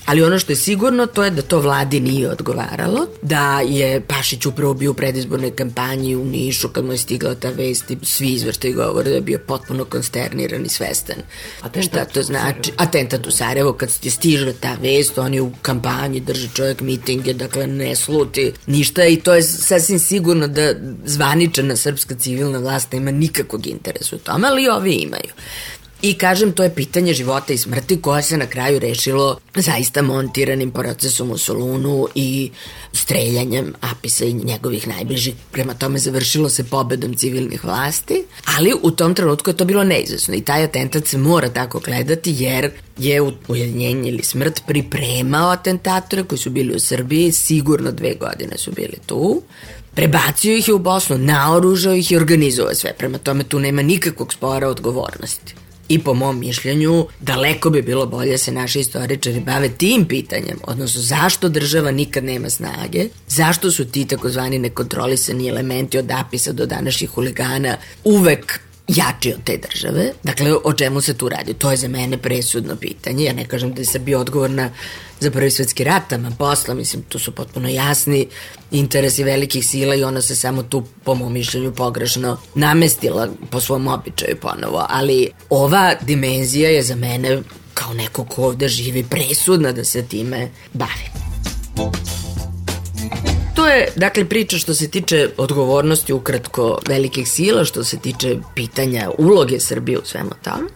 Ali ono što je sigurno to je da to vladi nije odgovaralo, da je Pašić upravo bio u predizbornoj kampanji u Nišu kad mu je stigla ta vest i svi izvrštaji govore da je bio potpuno konsterniran i svestan. Atentat Šta to znači? Atentat u Sarajevo, kad je stižla ta vest, on je u kampanji, drži čovjek mitinge, dakle ne sluti ništa i to je sasvim sigurno da zvaničana srpska civilna vlast nema nikakvog interesa u tome, ali ovi imaju. I kažem, to je pitanje života i smrti koje se na kraju rešilo zaista montiranim procesom u Solunu i streljanjem Apisa i njegovih najbližih. Prema tome završilo se pobedom civilnih vlasti, ali u tom trenutku je to bilo neizvesno i taj atentat se mora tako gledati jer je ujedinjenje ili smrt pripremao atentatore koji su bili u Srbiji, sigurno dve godine su bili tu, prebacio ih je u Bosnu, naoružao ih i organizovao sve. Prema tome tu nema nikakvog spora odgovornosti. I po mom mišljenju, daleko bi bilo bolje se naši istoričari bave tim pitanjem, odnosno zašto država nikad nema snage, zašto su ti takozvani nekontrolisani elementi od apisa do današnjih huligana uvek jači od te države. Dakle, o čemu se tu radi? To je za mene presudno pitanje. Ja ne kažem da je Srbija odgovorna za prvi svetski rat, ama posla, mislim, tu su potpuno jasni interesi velikih sila i ona se samo tu, po mom mišljenju, pogrešno namestila po svom običaju ponovo. Ali ova dimenzija je za mene kao neko ko ovde živi presudna da se time bavi. To je, dakle, priča što se tiče odgovornosti ukratko velikih sila, što se tiče pitanja uloge Srbije u svemu tome.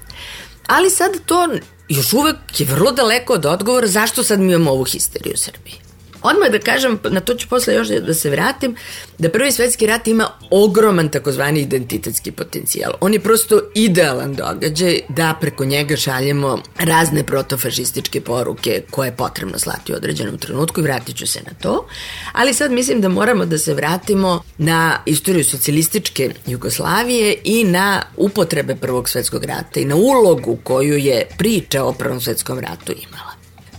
Ali sad to još uvek je vrlo daleko od odgovora zašto sad mi imamo ovu histeriju u Srbiji. Odmah da kažem, na to ću posle još da se vratim, da prvi svetski rat ima ogroman takozvani identitetski potencijal. On je prosto idealan događaj da preko njega šaljemo razne protofašističke poruke koje je potrebno slati u određenom trenutku i vratit ću se na to. Ali sad mislim da moramo da se vratimo na istoriju socijalističke Jugoslavije i na upotrebe Prvog svetskog rata i na ulogu koju je priča o Prvom svetskom ratu imala.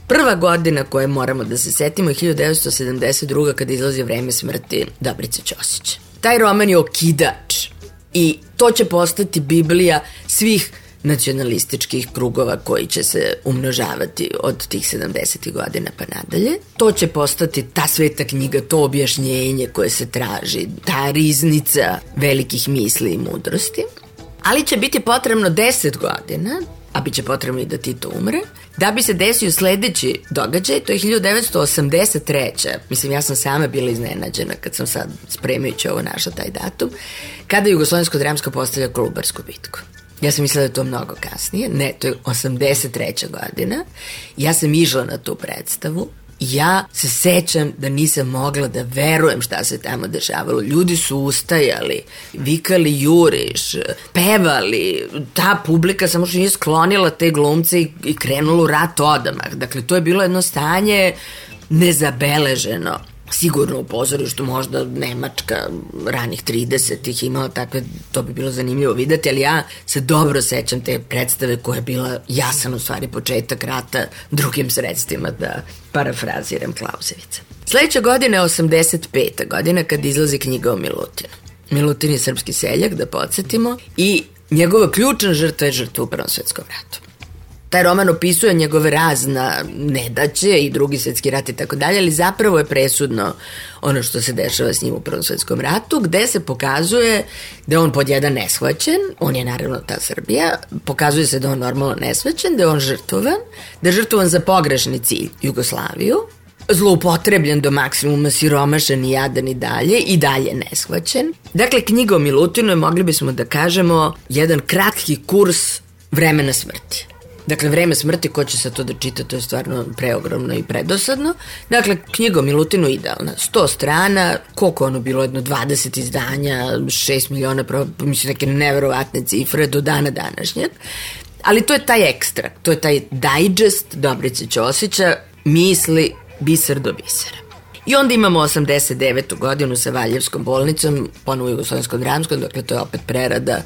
Prva godina koje moramo da se setimo je 1972. kada izlazi vreme smrti Dobrice Ćosića. Taj roman je okidač i to će postati Biblija svih nacionalističkih krugova koji će se umnožavati od tih 70. godina pa nadalje. To će postati ta sveta knjiga, to objašnjenje koje se traži, ta riznica velikih misli i mudrosti. Ali će biti potrebno 10 godina a bit će potrebno i da Tito umre, da bi se desio sledeći događaj, to je 1983. Mislim, ja sam sama bila iznenađena kad sam sad spremajući ovo našla taj datum, kada Jugoslovensko dramsko postavlja Kolubarsku bitku. Ja sam mislila da je to mnogo kasnije. Ne, to je 83. godina. Ja sam išla na tu predstavu ja se sećam da nisam mogla da verujem šta se tamo dešavalo. Ljudi su ustajali, vikali juriš, pevali, ta publika samo što nije sklonila te glumce i, i krenula u rat odamah. Dakle, to je bilo jedno stanje nezabeleženo sigurno u pozorištu možda Nemačka ranih 30-ih imala takve, to bi bilo zanimljivo videti, ali ja se dobro sećam te predstave koja je bila jasan u stvari početak rata drugim sredstvima da parafraziram Klausevica. Sledeća godina je 85. godina kad izlazi knjiga o Milutinu. Milutin je srpski seljak, da podsjetimo, i njegova ključna žrtva je žrtva u Prvom svetskom ratu. Taj roman opisuje njegove razna nedaće i drugi svetski rat i tako dalje, ali zapravo je presudno ono što se dešava s njim u Prvom svetskom ratu, gde se pokazuje da je on pod jedan neshvaćen, on je naravno ta Srbija, pokazuje se da on normalno neshvaćen, da je on žrtvovan, da je žrtvovan za pogrešni cilj Jugoslaviju, zloupotrebljen do maksimuma, siromašan i jadan i dalje, i dalje neshvaćen. Dakle, knjiga o mogli bismo da kažemo, jedan kratki kurs vremena smrti. Dakle, vreme smrti, ko će se to da čita, to je stvarno preogromno i predosadno. Dakle, knjiga o Milutinu idealna. 100 strana, koliko ono bilo, jedno 20 izdanja, 6 miliona, mislim, neke neverovatne cifre do dana današnjeg. Ali to je taj ekstra, to je taj digest Dobrice Ćosića, misli biser do bisera. I onda imamo 89. godinu sa Valjevskom bolnicom, ponovo Jugoslovenskom dramskom, dakle to je opet prerada,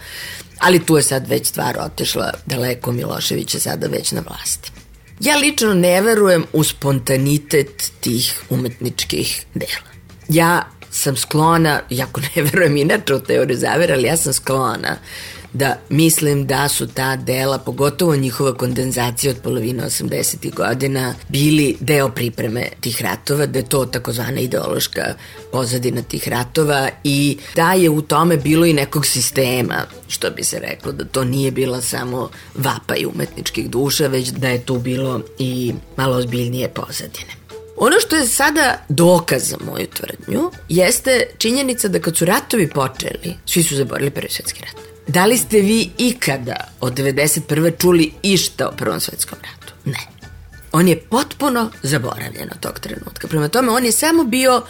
ali tu je sad već stvar otešla daleko, Milošević je sada već na vlasti. Ja lično ne verujem u spontanitet tih umetničkih dela. Ja sam sklona, jako ne <laughs> verujem inače u teoriju zavera, ali ja sam sklona da mislim da su ta dela, pogotovo njihova kondenzacija od polovine 80. godina, bili deo pripreme tih ratova, da je to takozvana ideološka pozadina tih ratova i da je u tome bilo i nekog sistema, što bi se reklo, da to nije bila samo vapaj umetničkih duša, već da je tu bilo i malo ozbiljnije pozadine. Ono što je sada dokaz za moju tvrdnju jeste činjenica da kad su ratovi počeli, svi su zaborili Prvi svetski rat. Da li ste vi ikada od 91. čuli išta o Prvom svetskom ratu? Ne. On je potpuno zaboravljen od tog trenutka. Prema tome, on je samo bio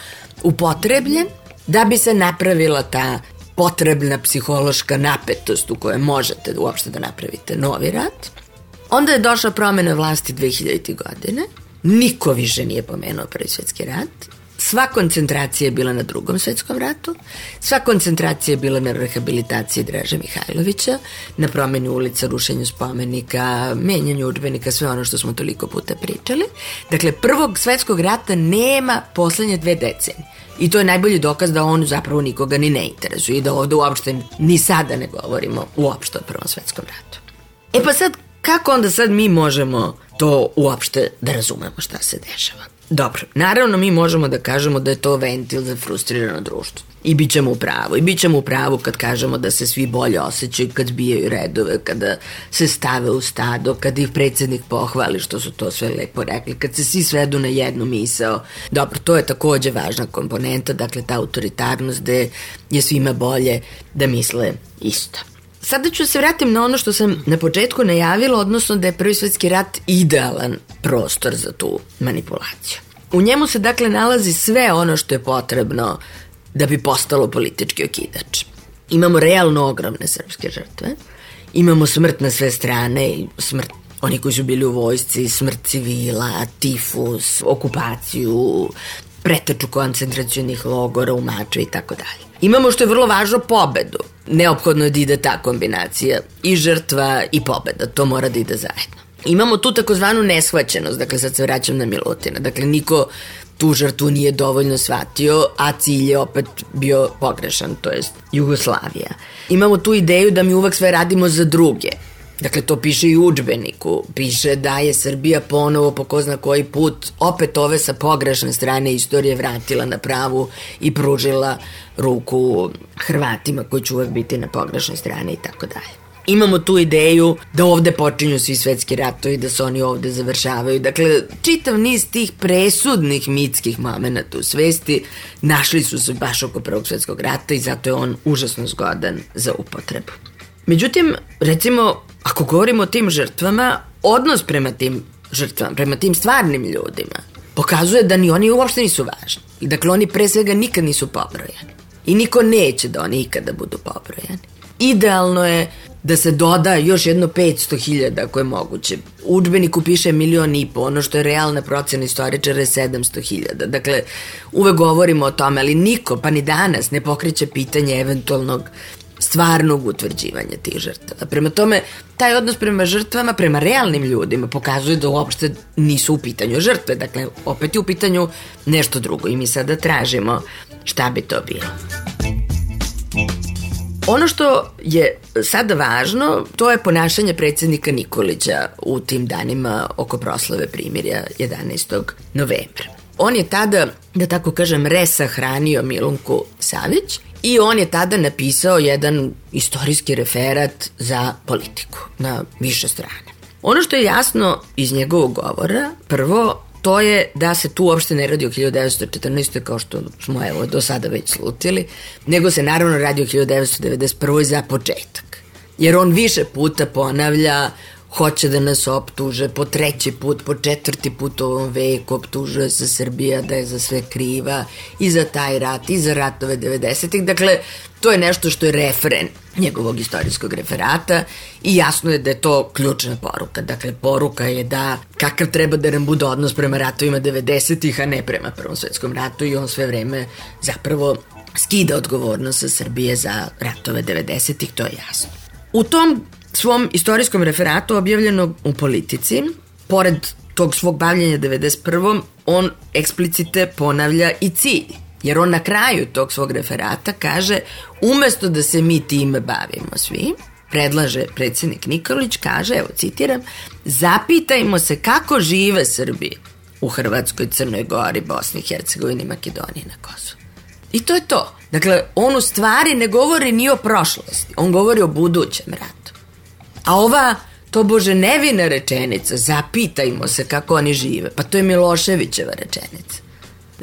upotrebljen da bi se napravila ta potrebna psihološka napetost u kojoj možete uopšte da napravite novi rat. Onda je došla promena vlasti 2000. godine. Niko više nije pomenuo Prvi svetski rat Sva koncentracija je bila na drugom svetskom ratu, sva koncentracija je bila na rehabilitaciji Draža Mihajlovića, na promeni ulica, rušenju spomenika, menjanju učbenika, sve ono što smo toliko puta pričali. Dakle, prvog svetskog rata nema poslednje dve decenije. I to je najbolji dokaz da on zapravo nikoga ni ne interesuje i da ovde uopšte ni sada ne govorimo uopšte o Prvom svetskom ratu. E pa sad, kako onda sad mi možemo to uopšte da razumemo šta se dešava? Dobro, naravno mi možemo da kažemo da je to ventil za frustrirano društvo. I bit ćemo u pravu. I bit ćemo u pravu kad kažemo da se svi bolje osjećaju kad zbijaju redove, kada se stave u stado, kad ih predsednik pohvali što su to sve lepo rekli, kad se svi svedu na jednu misao. Dobro, to je takođe važna komponenta, dakle ta autoritarnost gde je svima bolje da misle isto. Sada ću se vratim na ono što sam na početku najavila, odnosno da je Prvi svetski rat idealan prostor za tu manipulaciju. U njemu se dakle nalazi sve ono što je potrebno da bi postalo politički okidač. Imamo realno ogromne srpske žrtve, imamo smrt na sve strane, smrt oni koji su bili u vojsci, smrt civila, tifus, okupaciju, preteču koncentracijonih logora u Maču i tako dalje. Imamo što je vrlo važno pobedu. Neophodno je da ide ta kombinacija i žrtva i pobeda, to mora da ide zajedno. Imamo tu takozvanu neshvaćenost, dakle sad se vraćam na Milutina, dakle niko tu žrtvu nije dovoljno shvatio, a cilj je opet bio pogrešan, to jest Jugoslavija. Imamo tu ideju da mi uvek sve radimo za druge, Dakle, to piše i u učbeniku. Piše da je Srbija ponovo, po ko zna koji put, opet ove sa pogrešne strane istorije vratila na pravu i pružila ruku Hrvatima koji će uvek biti na pogrešnoj strani i tako dalje. Imamo tu ideju da ovde počinju svi svetski ratovi, da se oni ovde završavaju. Dakle, čitav niz tih presudnih mitskih momenta u svesti našli su se baš oko Prvog svetskog rata i zato je on užasno zgodan za upotrebu. Međutim, recimo, ako govorimo o tim žrtvama, odnos prema tim žrtvama, prema tim stvarnim ljudima, pokazuje da ni oni uopšte nisu važni. I dakle, oni pre svega nikad nisu pobrojani. I niko neće da oni ikada budu pobrojani. Idealno je da se doda još jedno 500.000 ako je moguće. U učbeniku piše milion i po, ono što je realna procena istoričara je 700.000. Dakle, uvek govorimo o tome, ali niko, pa ni danas, ne pokreće pitanje eventualnog stvarnog utvrđivanja tih žrtava. Prema tome, taj odnos prema žrtvama, prema realnim ljudima pokazuje da uopšte nisu u pitanju žrtve. Dakle, opet je u pitanju nešto drugo i mi sada tražimo šta bi to bilo. Ono što je sada važno, to je ponašanje predsednika Nikolića u tim danima oko proslave primirja 11. novembra. On je tada, da tako kažem, resahranio Milunku Savić i on je tada napisao jedan istorijski referat za politiku na više strane. Ono što je jasno iz njegovog govora, prvo, to je da se tu uopšte ne radi o 1914. kao što smo evo do sada već slutili, nego se naravno radi o 1991. za početak. Jer on više puta ponavlja hoće da nas optuže po treći put, po četvrti put u ovom veku, optužuje se Srbija da je za sve kriva i za taj rat i za ratove 90-ih. Dakle, to je nešto što je referen njegovog istorijskog referata i jasno je da je to ključna poruka. Dakle, poruka je da kakav treba da nam bude odnos prema ratovima 90-ih, a ne prema Prvom svetskom ratu i on sve vreme zapravo skida odgovornost sa Srbije za ratove 90-ih, to je jasno. U tom svom istorijskom referatu objavljenog u politici, pored tog svog bavljenja 91. on eksplicite ponavlja i cilj. Jer on na kraju tog svog referata kaže umesto da se mi time bavimo svi, predlaže predsednik Nikolić, kaže, evo citiram, zapitajmo se kako žive Srbi u Hrvatskoj, Crnoj Gori, Bosni, Hercegovini, Makedoniji na Kosovu. I to je to. Dakle, on u stvari ne govori ni o prošlosti, on govori o budućem ratu. A ova to bože nevina rečenica, zapitajmo se kako oni žive, pa to je Miloševićeva rečenica.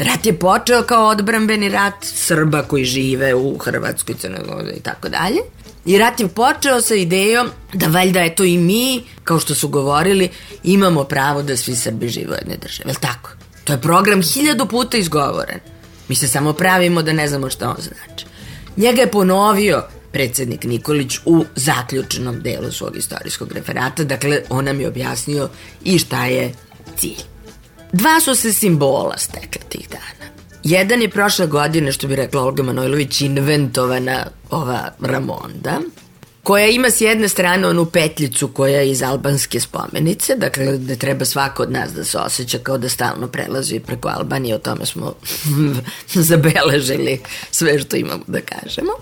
Rat je počeo kao odbrambeni rat Srba koji žive u Hrvatskoj, Crnogori i tako dalje. I rat je počeo sa idejom da valjda eto i mi, kao što su govorili, imamo pravo da svi Srbi žive u jednoj državi. Je tako? To je program hiljadu puta izgovoren. Mi se samo pravimo da ne znamo šta on znači. Njega je ponovio predsednik Nikolić u zaključenom delu svog istorijskog referata, dakle on nam je objasnio i šta je cilj. Dva su se simbola stekla tih dana. Jedan je prošle godine, što bi rekla Olga Manojlović, inventovana ova Ramonda, koja ima s jedne strane onu petljicu koja je iz albanske spomenice, dakle da treba svako od nas da se osjeća kao da stalno prelazi preko Albanije, o tome smo <laughs> zabeležili sve što imamo da kažemo.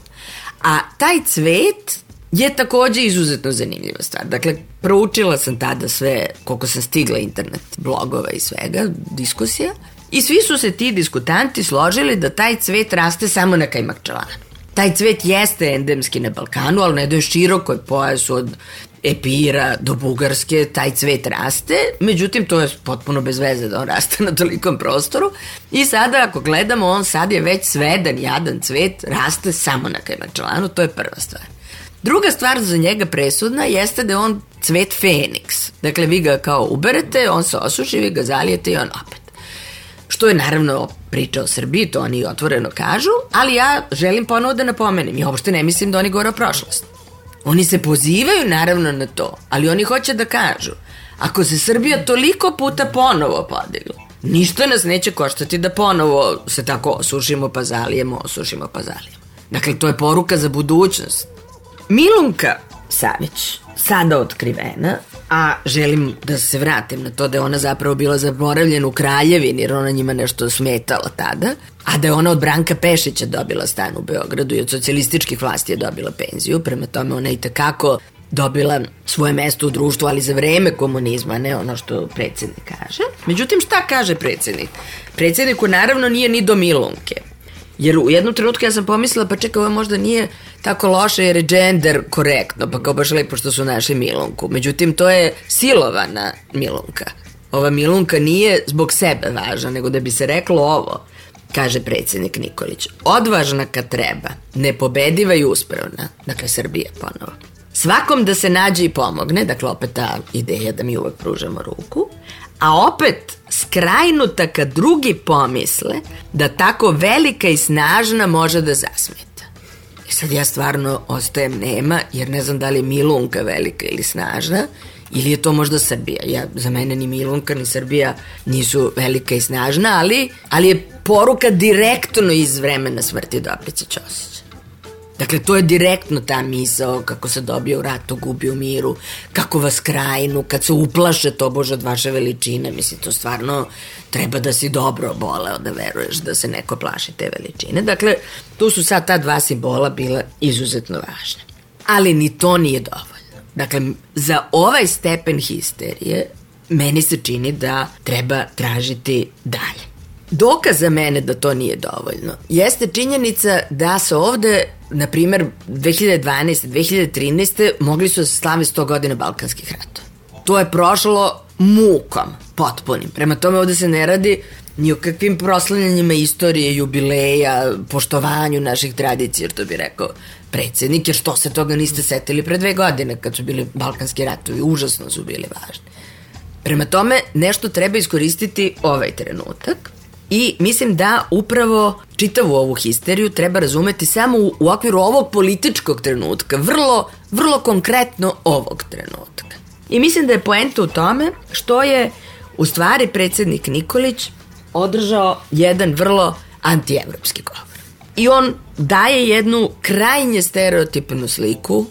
A taj cvet je takođe izuzetno zanimljiva stvar. Dakle, proučila sam tada sve, koliko sam stigla internet blogova i svega, diskusija, i svi su se ti diskutanti složili da taj cvet raste samo na Kajmakčalanu. Taj cvet jeste endemski na Balkanu, ali na jednoj širokoj pojasu od Epira do Bugarske, taj cvet raste, međutim to je potpuno bez veze da on raste na tolikom prostoru i sada ako gledamo, on sad je već sveden, jadan cvet, raste samo na Kajmakčalanu, to je prva stvar. Druga stvar za njega presudna jeste da je on cvet Feniks. Dakle, vi ga kao uberete, on se osuši, vi ga zalijete i on opet. Što je naravno priča o Srbiji, to oni otvoreno kažu, ali ja želim ponovo da napomenem, ja uopšte ne mislim da oni govore o prošlosti. Oni se pozivaju naravno na to, ali oni hoće da kažu, ako se Srbija toliko puta ponovo podigla, ništa nas neće koštati da ponovo se tako osušimo pa zalijemo, osušimo pa zalijemo. Dakle, to je poruka za budućnost. Milunka Savić, sada otkrivena, a želim da se vratim na to da je ona zapravo bila zaboravljena u Kraljevini jer ona njima nešto smetala tada, a da je ona od Branka Pešića dobila stan u Beogradu i od socijalističkih vlasti je dobila penziju, prema tome ona i takako dobila svoje mesto u društvu, ali za vreme komunizma, ne ono što predsednik kaže. Međutim, šta kaže predsednik? Predsedniku naravno nije ni do Milunke. Jer u jednom trenutku ja sam pomislila, pa čekaj, ovo možda nije tako loše jer je gender korektno, pa kao baš lepo što su našli Milunku. Međutim, to je silovana Milunka. Ova Milunka nije zbog sebe važna, nego da bi se reklo ovo, kaže predsednik Nikolić. Odvažna kad treba, nepobediva i uspravna, dakle Srbija ponovo. Svakom da se nađe i pomogne, dakle opet ta ideja da mi uvek pružamo ruku, a opet skrajnuta kad drugi pomisle da tako velika i snažna može da zasmeta. I sad ja stvarno ostajem nema, jer ne znam da li je Milunka velika ili snažna, ili je to možda Srbija. Ja, za mene ni Milunka ni Srbija nisu velika i snažna, ali, ali je poruka direktno iz vremena smrti Dobrice Ćosića. Dakle, to je direktno ta misao kako se dobije u ratu, gubi u miru, kako vas krajinu, kad se uplaše to bože od vaše veličine. Mislim, to stvarno treba da si dobro boleo da veruješ da se neko plaši te veličine. Dakle, tu su sad ta dva simbola bila izuzetno važne. Ali ni to nije dovoljno. Dakle, za ovaj stepen histerije meni se čini da treba tražiti dalje. Dokaz za mene da to nije dovoljno jeste činjenica da se ovde, na primer, 2012. 2013. mogli su da se slave 100 godina Balkanskih rata. To je prošlo mukom, potpunim. Prema tome ovde se ne radi ni o kakvim proslavljanjima istorije, jubileja, poštovanju naših tradicija, jer to bi rekao predsednik, jer što se toga niste setili pre dve godine kad su bili Balkanski ratovi, užasno su bili važni. Prema tome, nešto treba iskoristiti ovaj trenutak I mislim da upravo čitavu ovu histeriju treba razumeti samo u, u okviru ovog političkog trenutka, vrlo, vrlo konkretno ovog trenutka. I mislim da je poenta u tome što je u stvari predsednik Nikolić održao jedan vrlo antievropski govor. I on daje jednu krajnje stereotipnu sliku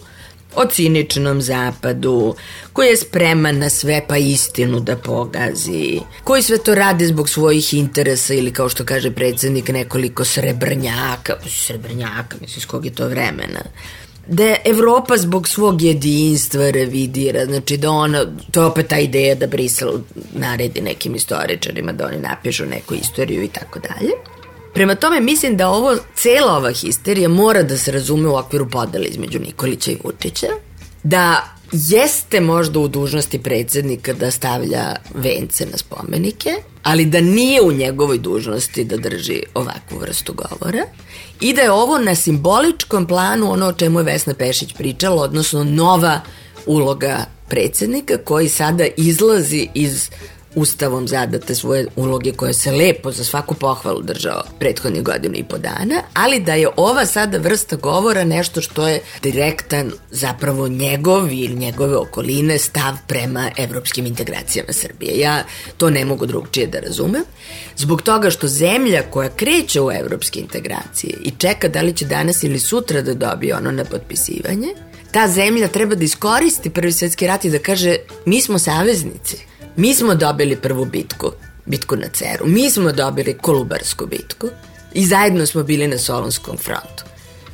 o ciničnom zapadu, koji je spreman na sve pa istinu da pogazi, koji sve to radi zbog svojih interesa ili kao što kaže predsednik nekoliko srebrnjaka, srebrnjaka, mislim, s kog je to vremena, da Evropa zbog svog jedinstva revidira, znači da ona, to je opet ta ideja da Brisel naredi nekim istoričarima da oni napišu neku istoriju i tako dalje. Prema tome, mislim da ovo, cela ova histerija mora da se razume u okviru podela između Nikolića i Vučića, da jeste možda u dužnosti predsednika da stavlja vence na spomenike, ali da nije u njegovoj dužnosti da drži ovakvu vrstu govora i da je ovo na simboličkom planu ono o čemu je Vesna Pešić pričala, odnosno nova uloga predsednika koji sada izlazi iz ustavom zadate svoje uloge koje se lepo za svaku pohvalu držao prethodnih godinu i po dana, ali da je ova sada vrsta govora nešto što je direktan zapravo njegov ili njegove okoline stav prema evropskim integracijama Srbije. Ja to ne mogu drugčije da razumem. Zbog toga što zemlja koja kreće u evropske integracije i čeka da li će danas ili sutra da dobije ono na potpisivanje, ta zemlja treba da iskoristi prvi svetski rat i da kaže mi smo saveznici Mi smo dobili prvu bitku, bitku na Ceru. Mi smo dobili Kolubarsku bitku i zajedno smo bili na Solonskom frontu.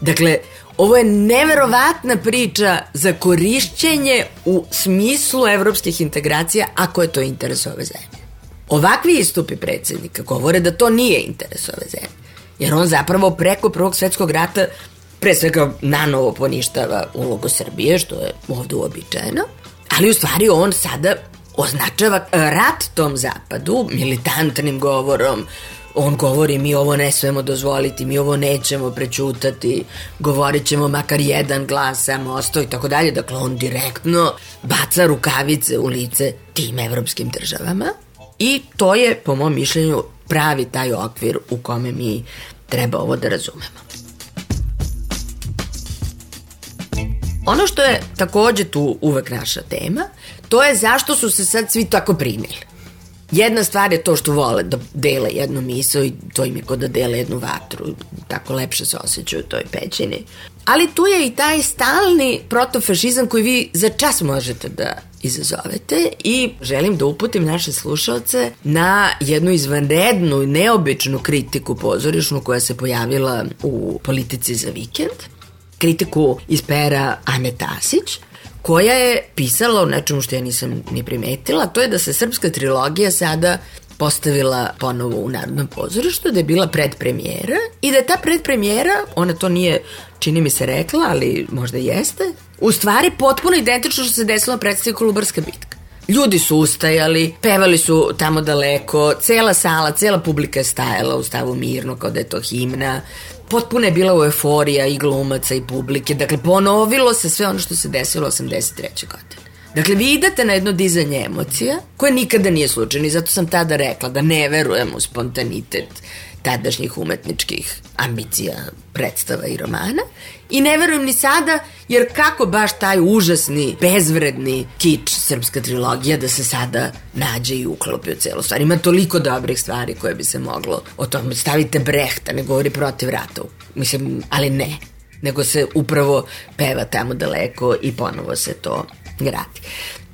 Dakle, ovo je neverovatna priča za korišćenje u smislu evropskih integracija ako je to interes ove zemlje. Ovakvi istupi predsednika govore da to nije interes ove zemlje. Jer on zapravo preko Prvog svetskog rata pre svega nanovo poništava ulogu Srbije, što je ovde uobičajeno, ali u stvari on sada označava rat tom zapadu militantnim govorom, on govori mi ovo ne smemo dozvoliti, mi ovo nećemo prećutati, govorit ćemo makar jedan glas samo osto i tako dalje. Dakle, on direktno baca rukavice u lice tim evropskim državama i to je, po mom mišljenju, pravi taj okvir u kome mi treba ovo da razumemo. Ono što je takođe tu uvek naša tema, to je zašto su se sad svi tako primili. Jedna stvar je to što vole da dele jednu miso i to im je kod da dele jednu vatru, tako lepše se osjećaju u toj pećini. Ali tu je i taj stalni protofašizam koji vi za čas možete da izazovete i želim da uputim naše slušalce na jednu izvanrednu i neobičnu kritiku pozorišnu koja se pojavila u politici za vikend kritiku iz pera Ane Tasić, koja je pisala o nečemu što ja nisam ni primetila, to je da se srpska trilogija sada postavila ponovo u Narodnom pozorištu, da je bila predpremijera i da je ta predpremijera, ona to nije, čini mi se, rekla, ali možda jeste, u stvari potpuno identično što se desilo predstavi Kolubarska bitka. Ljudi su ustajali, pevali su tamo daleko, cela sala, cela publika je stajala u stavu mirno kao da je to himna potpuno je bila euforija i glumaca i publike. Dakle, ponovilo se sve ono što se desilo 83. godine. Dakle, vi idete na jedno dizanje emocija, koje nikada nije slučajno i zato sam tada rekla da ne verujem u spontanitet tadašnjih umetničkih ambicija, predstava i romana. I ne verujem ni sada, jer kako baš taj užasni, bezvredni kič srpska trilogija da se sada nađe i uklopi u celu stvar. Ima toliko dobrih stvari koje bi se moglo o tome. Stavite Brehta, ne govori protiv rata. Mislim, ali ne. nego se upravo peva tamo daleko i ponovo se to gradi.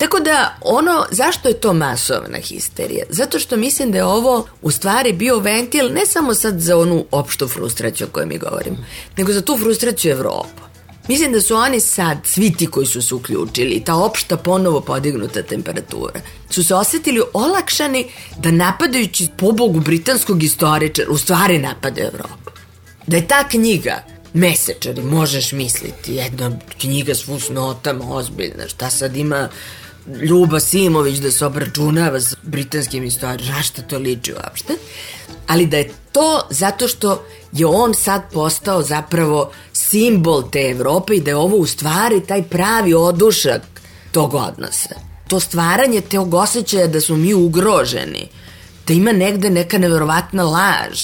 Tako da ono, zašto je to masovna histerija? Zato što mislim da je ovo u stvari bio ventil ne samo sad za onu opštu frustraciju o kojoj mi govorimo, nego za tu frustraciju Evropa. Mislim da su oni sad, svi ti koji su se uključili, ta opšta ponovo podignuta temperatura, su se osetili olakšani da napadajući pobogu britanskog istoričara, u stvari napadaju Evropu. Da je ta knjiga mesečari, možeš misliti, jedna knjiga s fusnotama, ozbiljna, šta sad ima Ljuba Simović da se obračunava s britanskim istorijom, na šta to liči uopšte, ali da je to zato što je on sad postao zapravo simbol te Evrope i da je ovo u stvari taj pravi odušak tog odnosa. To stvaranje tog osjećaja da smo mi ugroženi, da ima negde neka neverovatna laž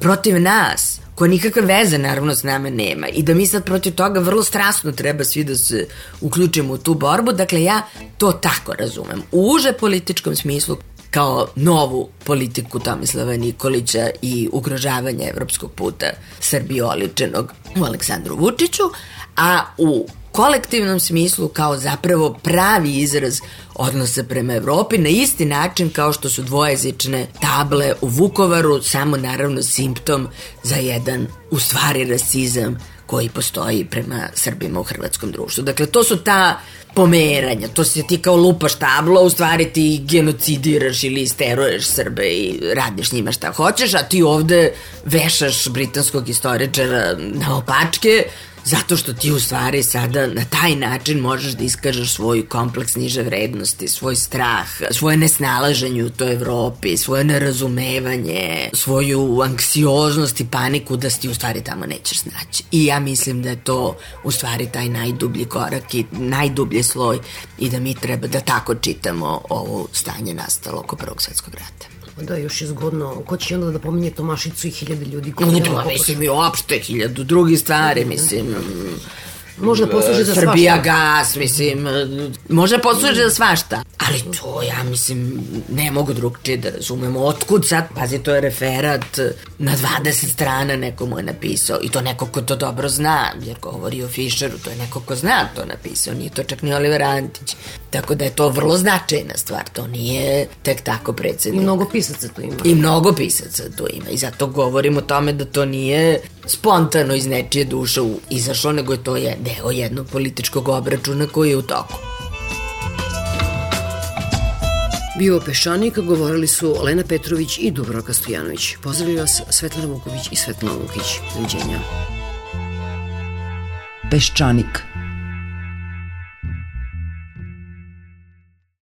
protiv nas, koja nikakve veze naravno s nama nema i da mi sad protiv toga vrlo strasno treba svi da se uključimo u tu borbu, dakle ja to tako razumem. U uže političkom smislu kao novu politiku Tomislava Nikolića i ugrožavanja evropskog puta Srbije oličenog u Aleksandru Vučiću, a u kolektivnom smislu kao zapravo pravi izraz odnosa prema Evropi na isti način kao što su dvojezične table u Vukovaru, samo naravno simptom za jedan u stvari rasizam koji postoji prema Srbima u hrvatskom društvu. Dakle, to su ta pomeranja, to se ti kao lupaš tablo, u stvari ti genocidiraš ili isteruješ Srbe i radiš njima šta hoćeš, a ti ovde vešaš britanskog istoričara na opačke, Zato što ti u stvari sada na taj način možeš da iskažeš svoj kompleks niže vrednosti, svoj strah, svoje nesnalaženje u toj Evropi, svoje nerazumevanje, svoju anksioznost i paniku da ti u stvari tamo nećeš snaći. I ja mislim da je to u stvari taj najdublji korak i najdublji sloj i da mi treba da tako čitamo ovo stanje nastalo oko Prvog svetskog rata. Da, još je zgodno. Ko će onda da pominje Tomašicu i hiljade ljudi? Koji no, mislim i uopšte hiljadu drugih stvari, mislim Možda posluži za svašta. Srbija gas, mislim, možda posluži za svašta. Ali to, ja mislim, ne mogu drugčije da razumemo. Otkud sad, pazi, to je referat na 20 strana neko mu je napisao. I to neko ko to dobro zna, jer govori o Fischeru, to je neko ko zna to napisao, nije to čak ni Oliver Antić. Tako da je to vrlo značajna stvar, to nije tek tako predsednik. I mnogo pisaca to ima. I mnogo pisaca to ima i zato govorim o tome da to nije spontano iz nečije duše izašlo, nego je to je deo jednog političkog obračuna koji je u toku. Bio Peščanik, govorili su Lena Petrović i Dubroka Stojanović. Pozdravljaju vas Svetlana Vuković i Svetlana Lukić. Doviđenja. Peščanik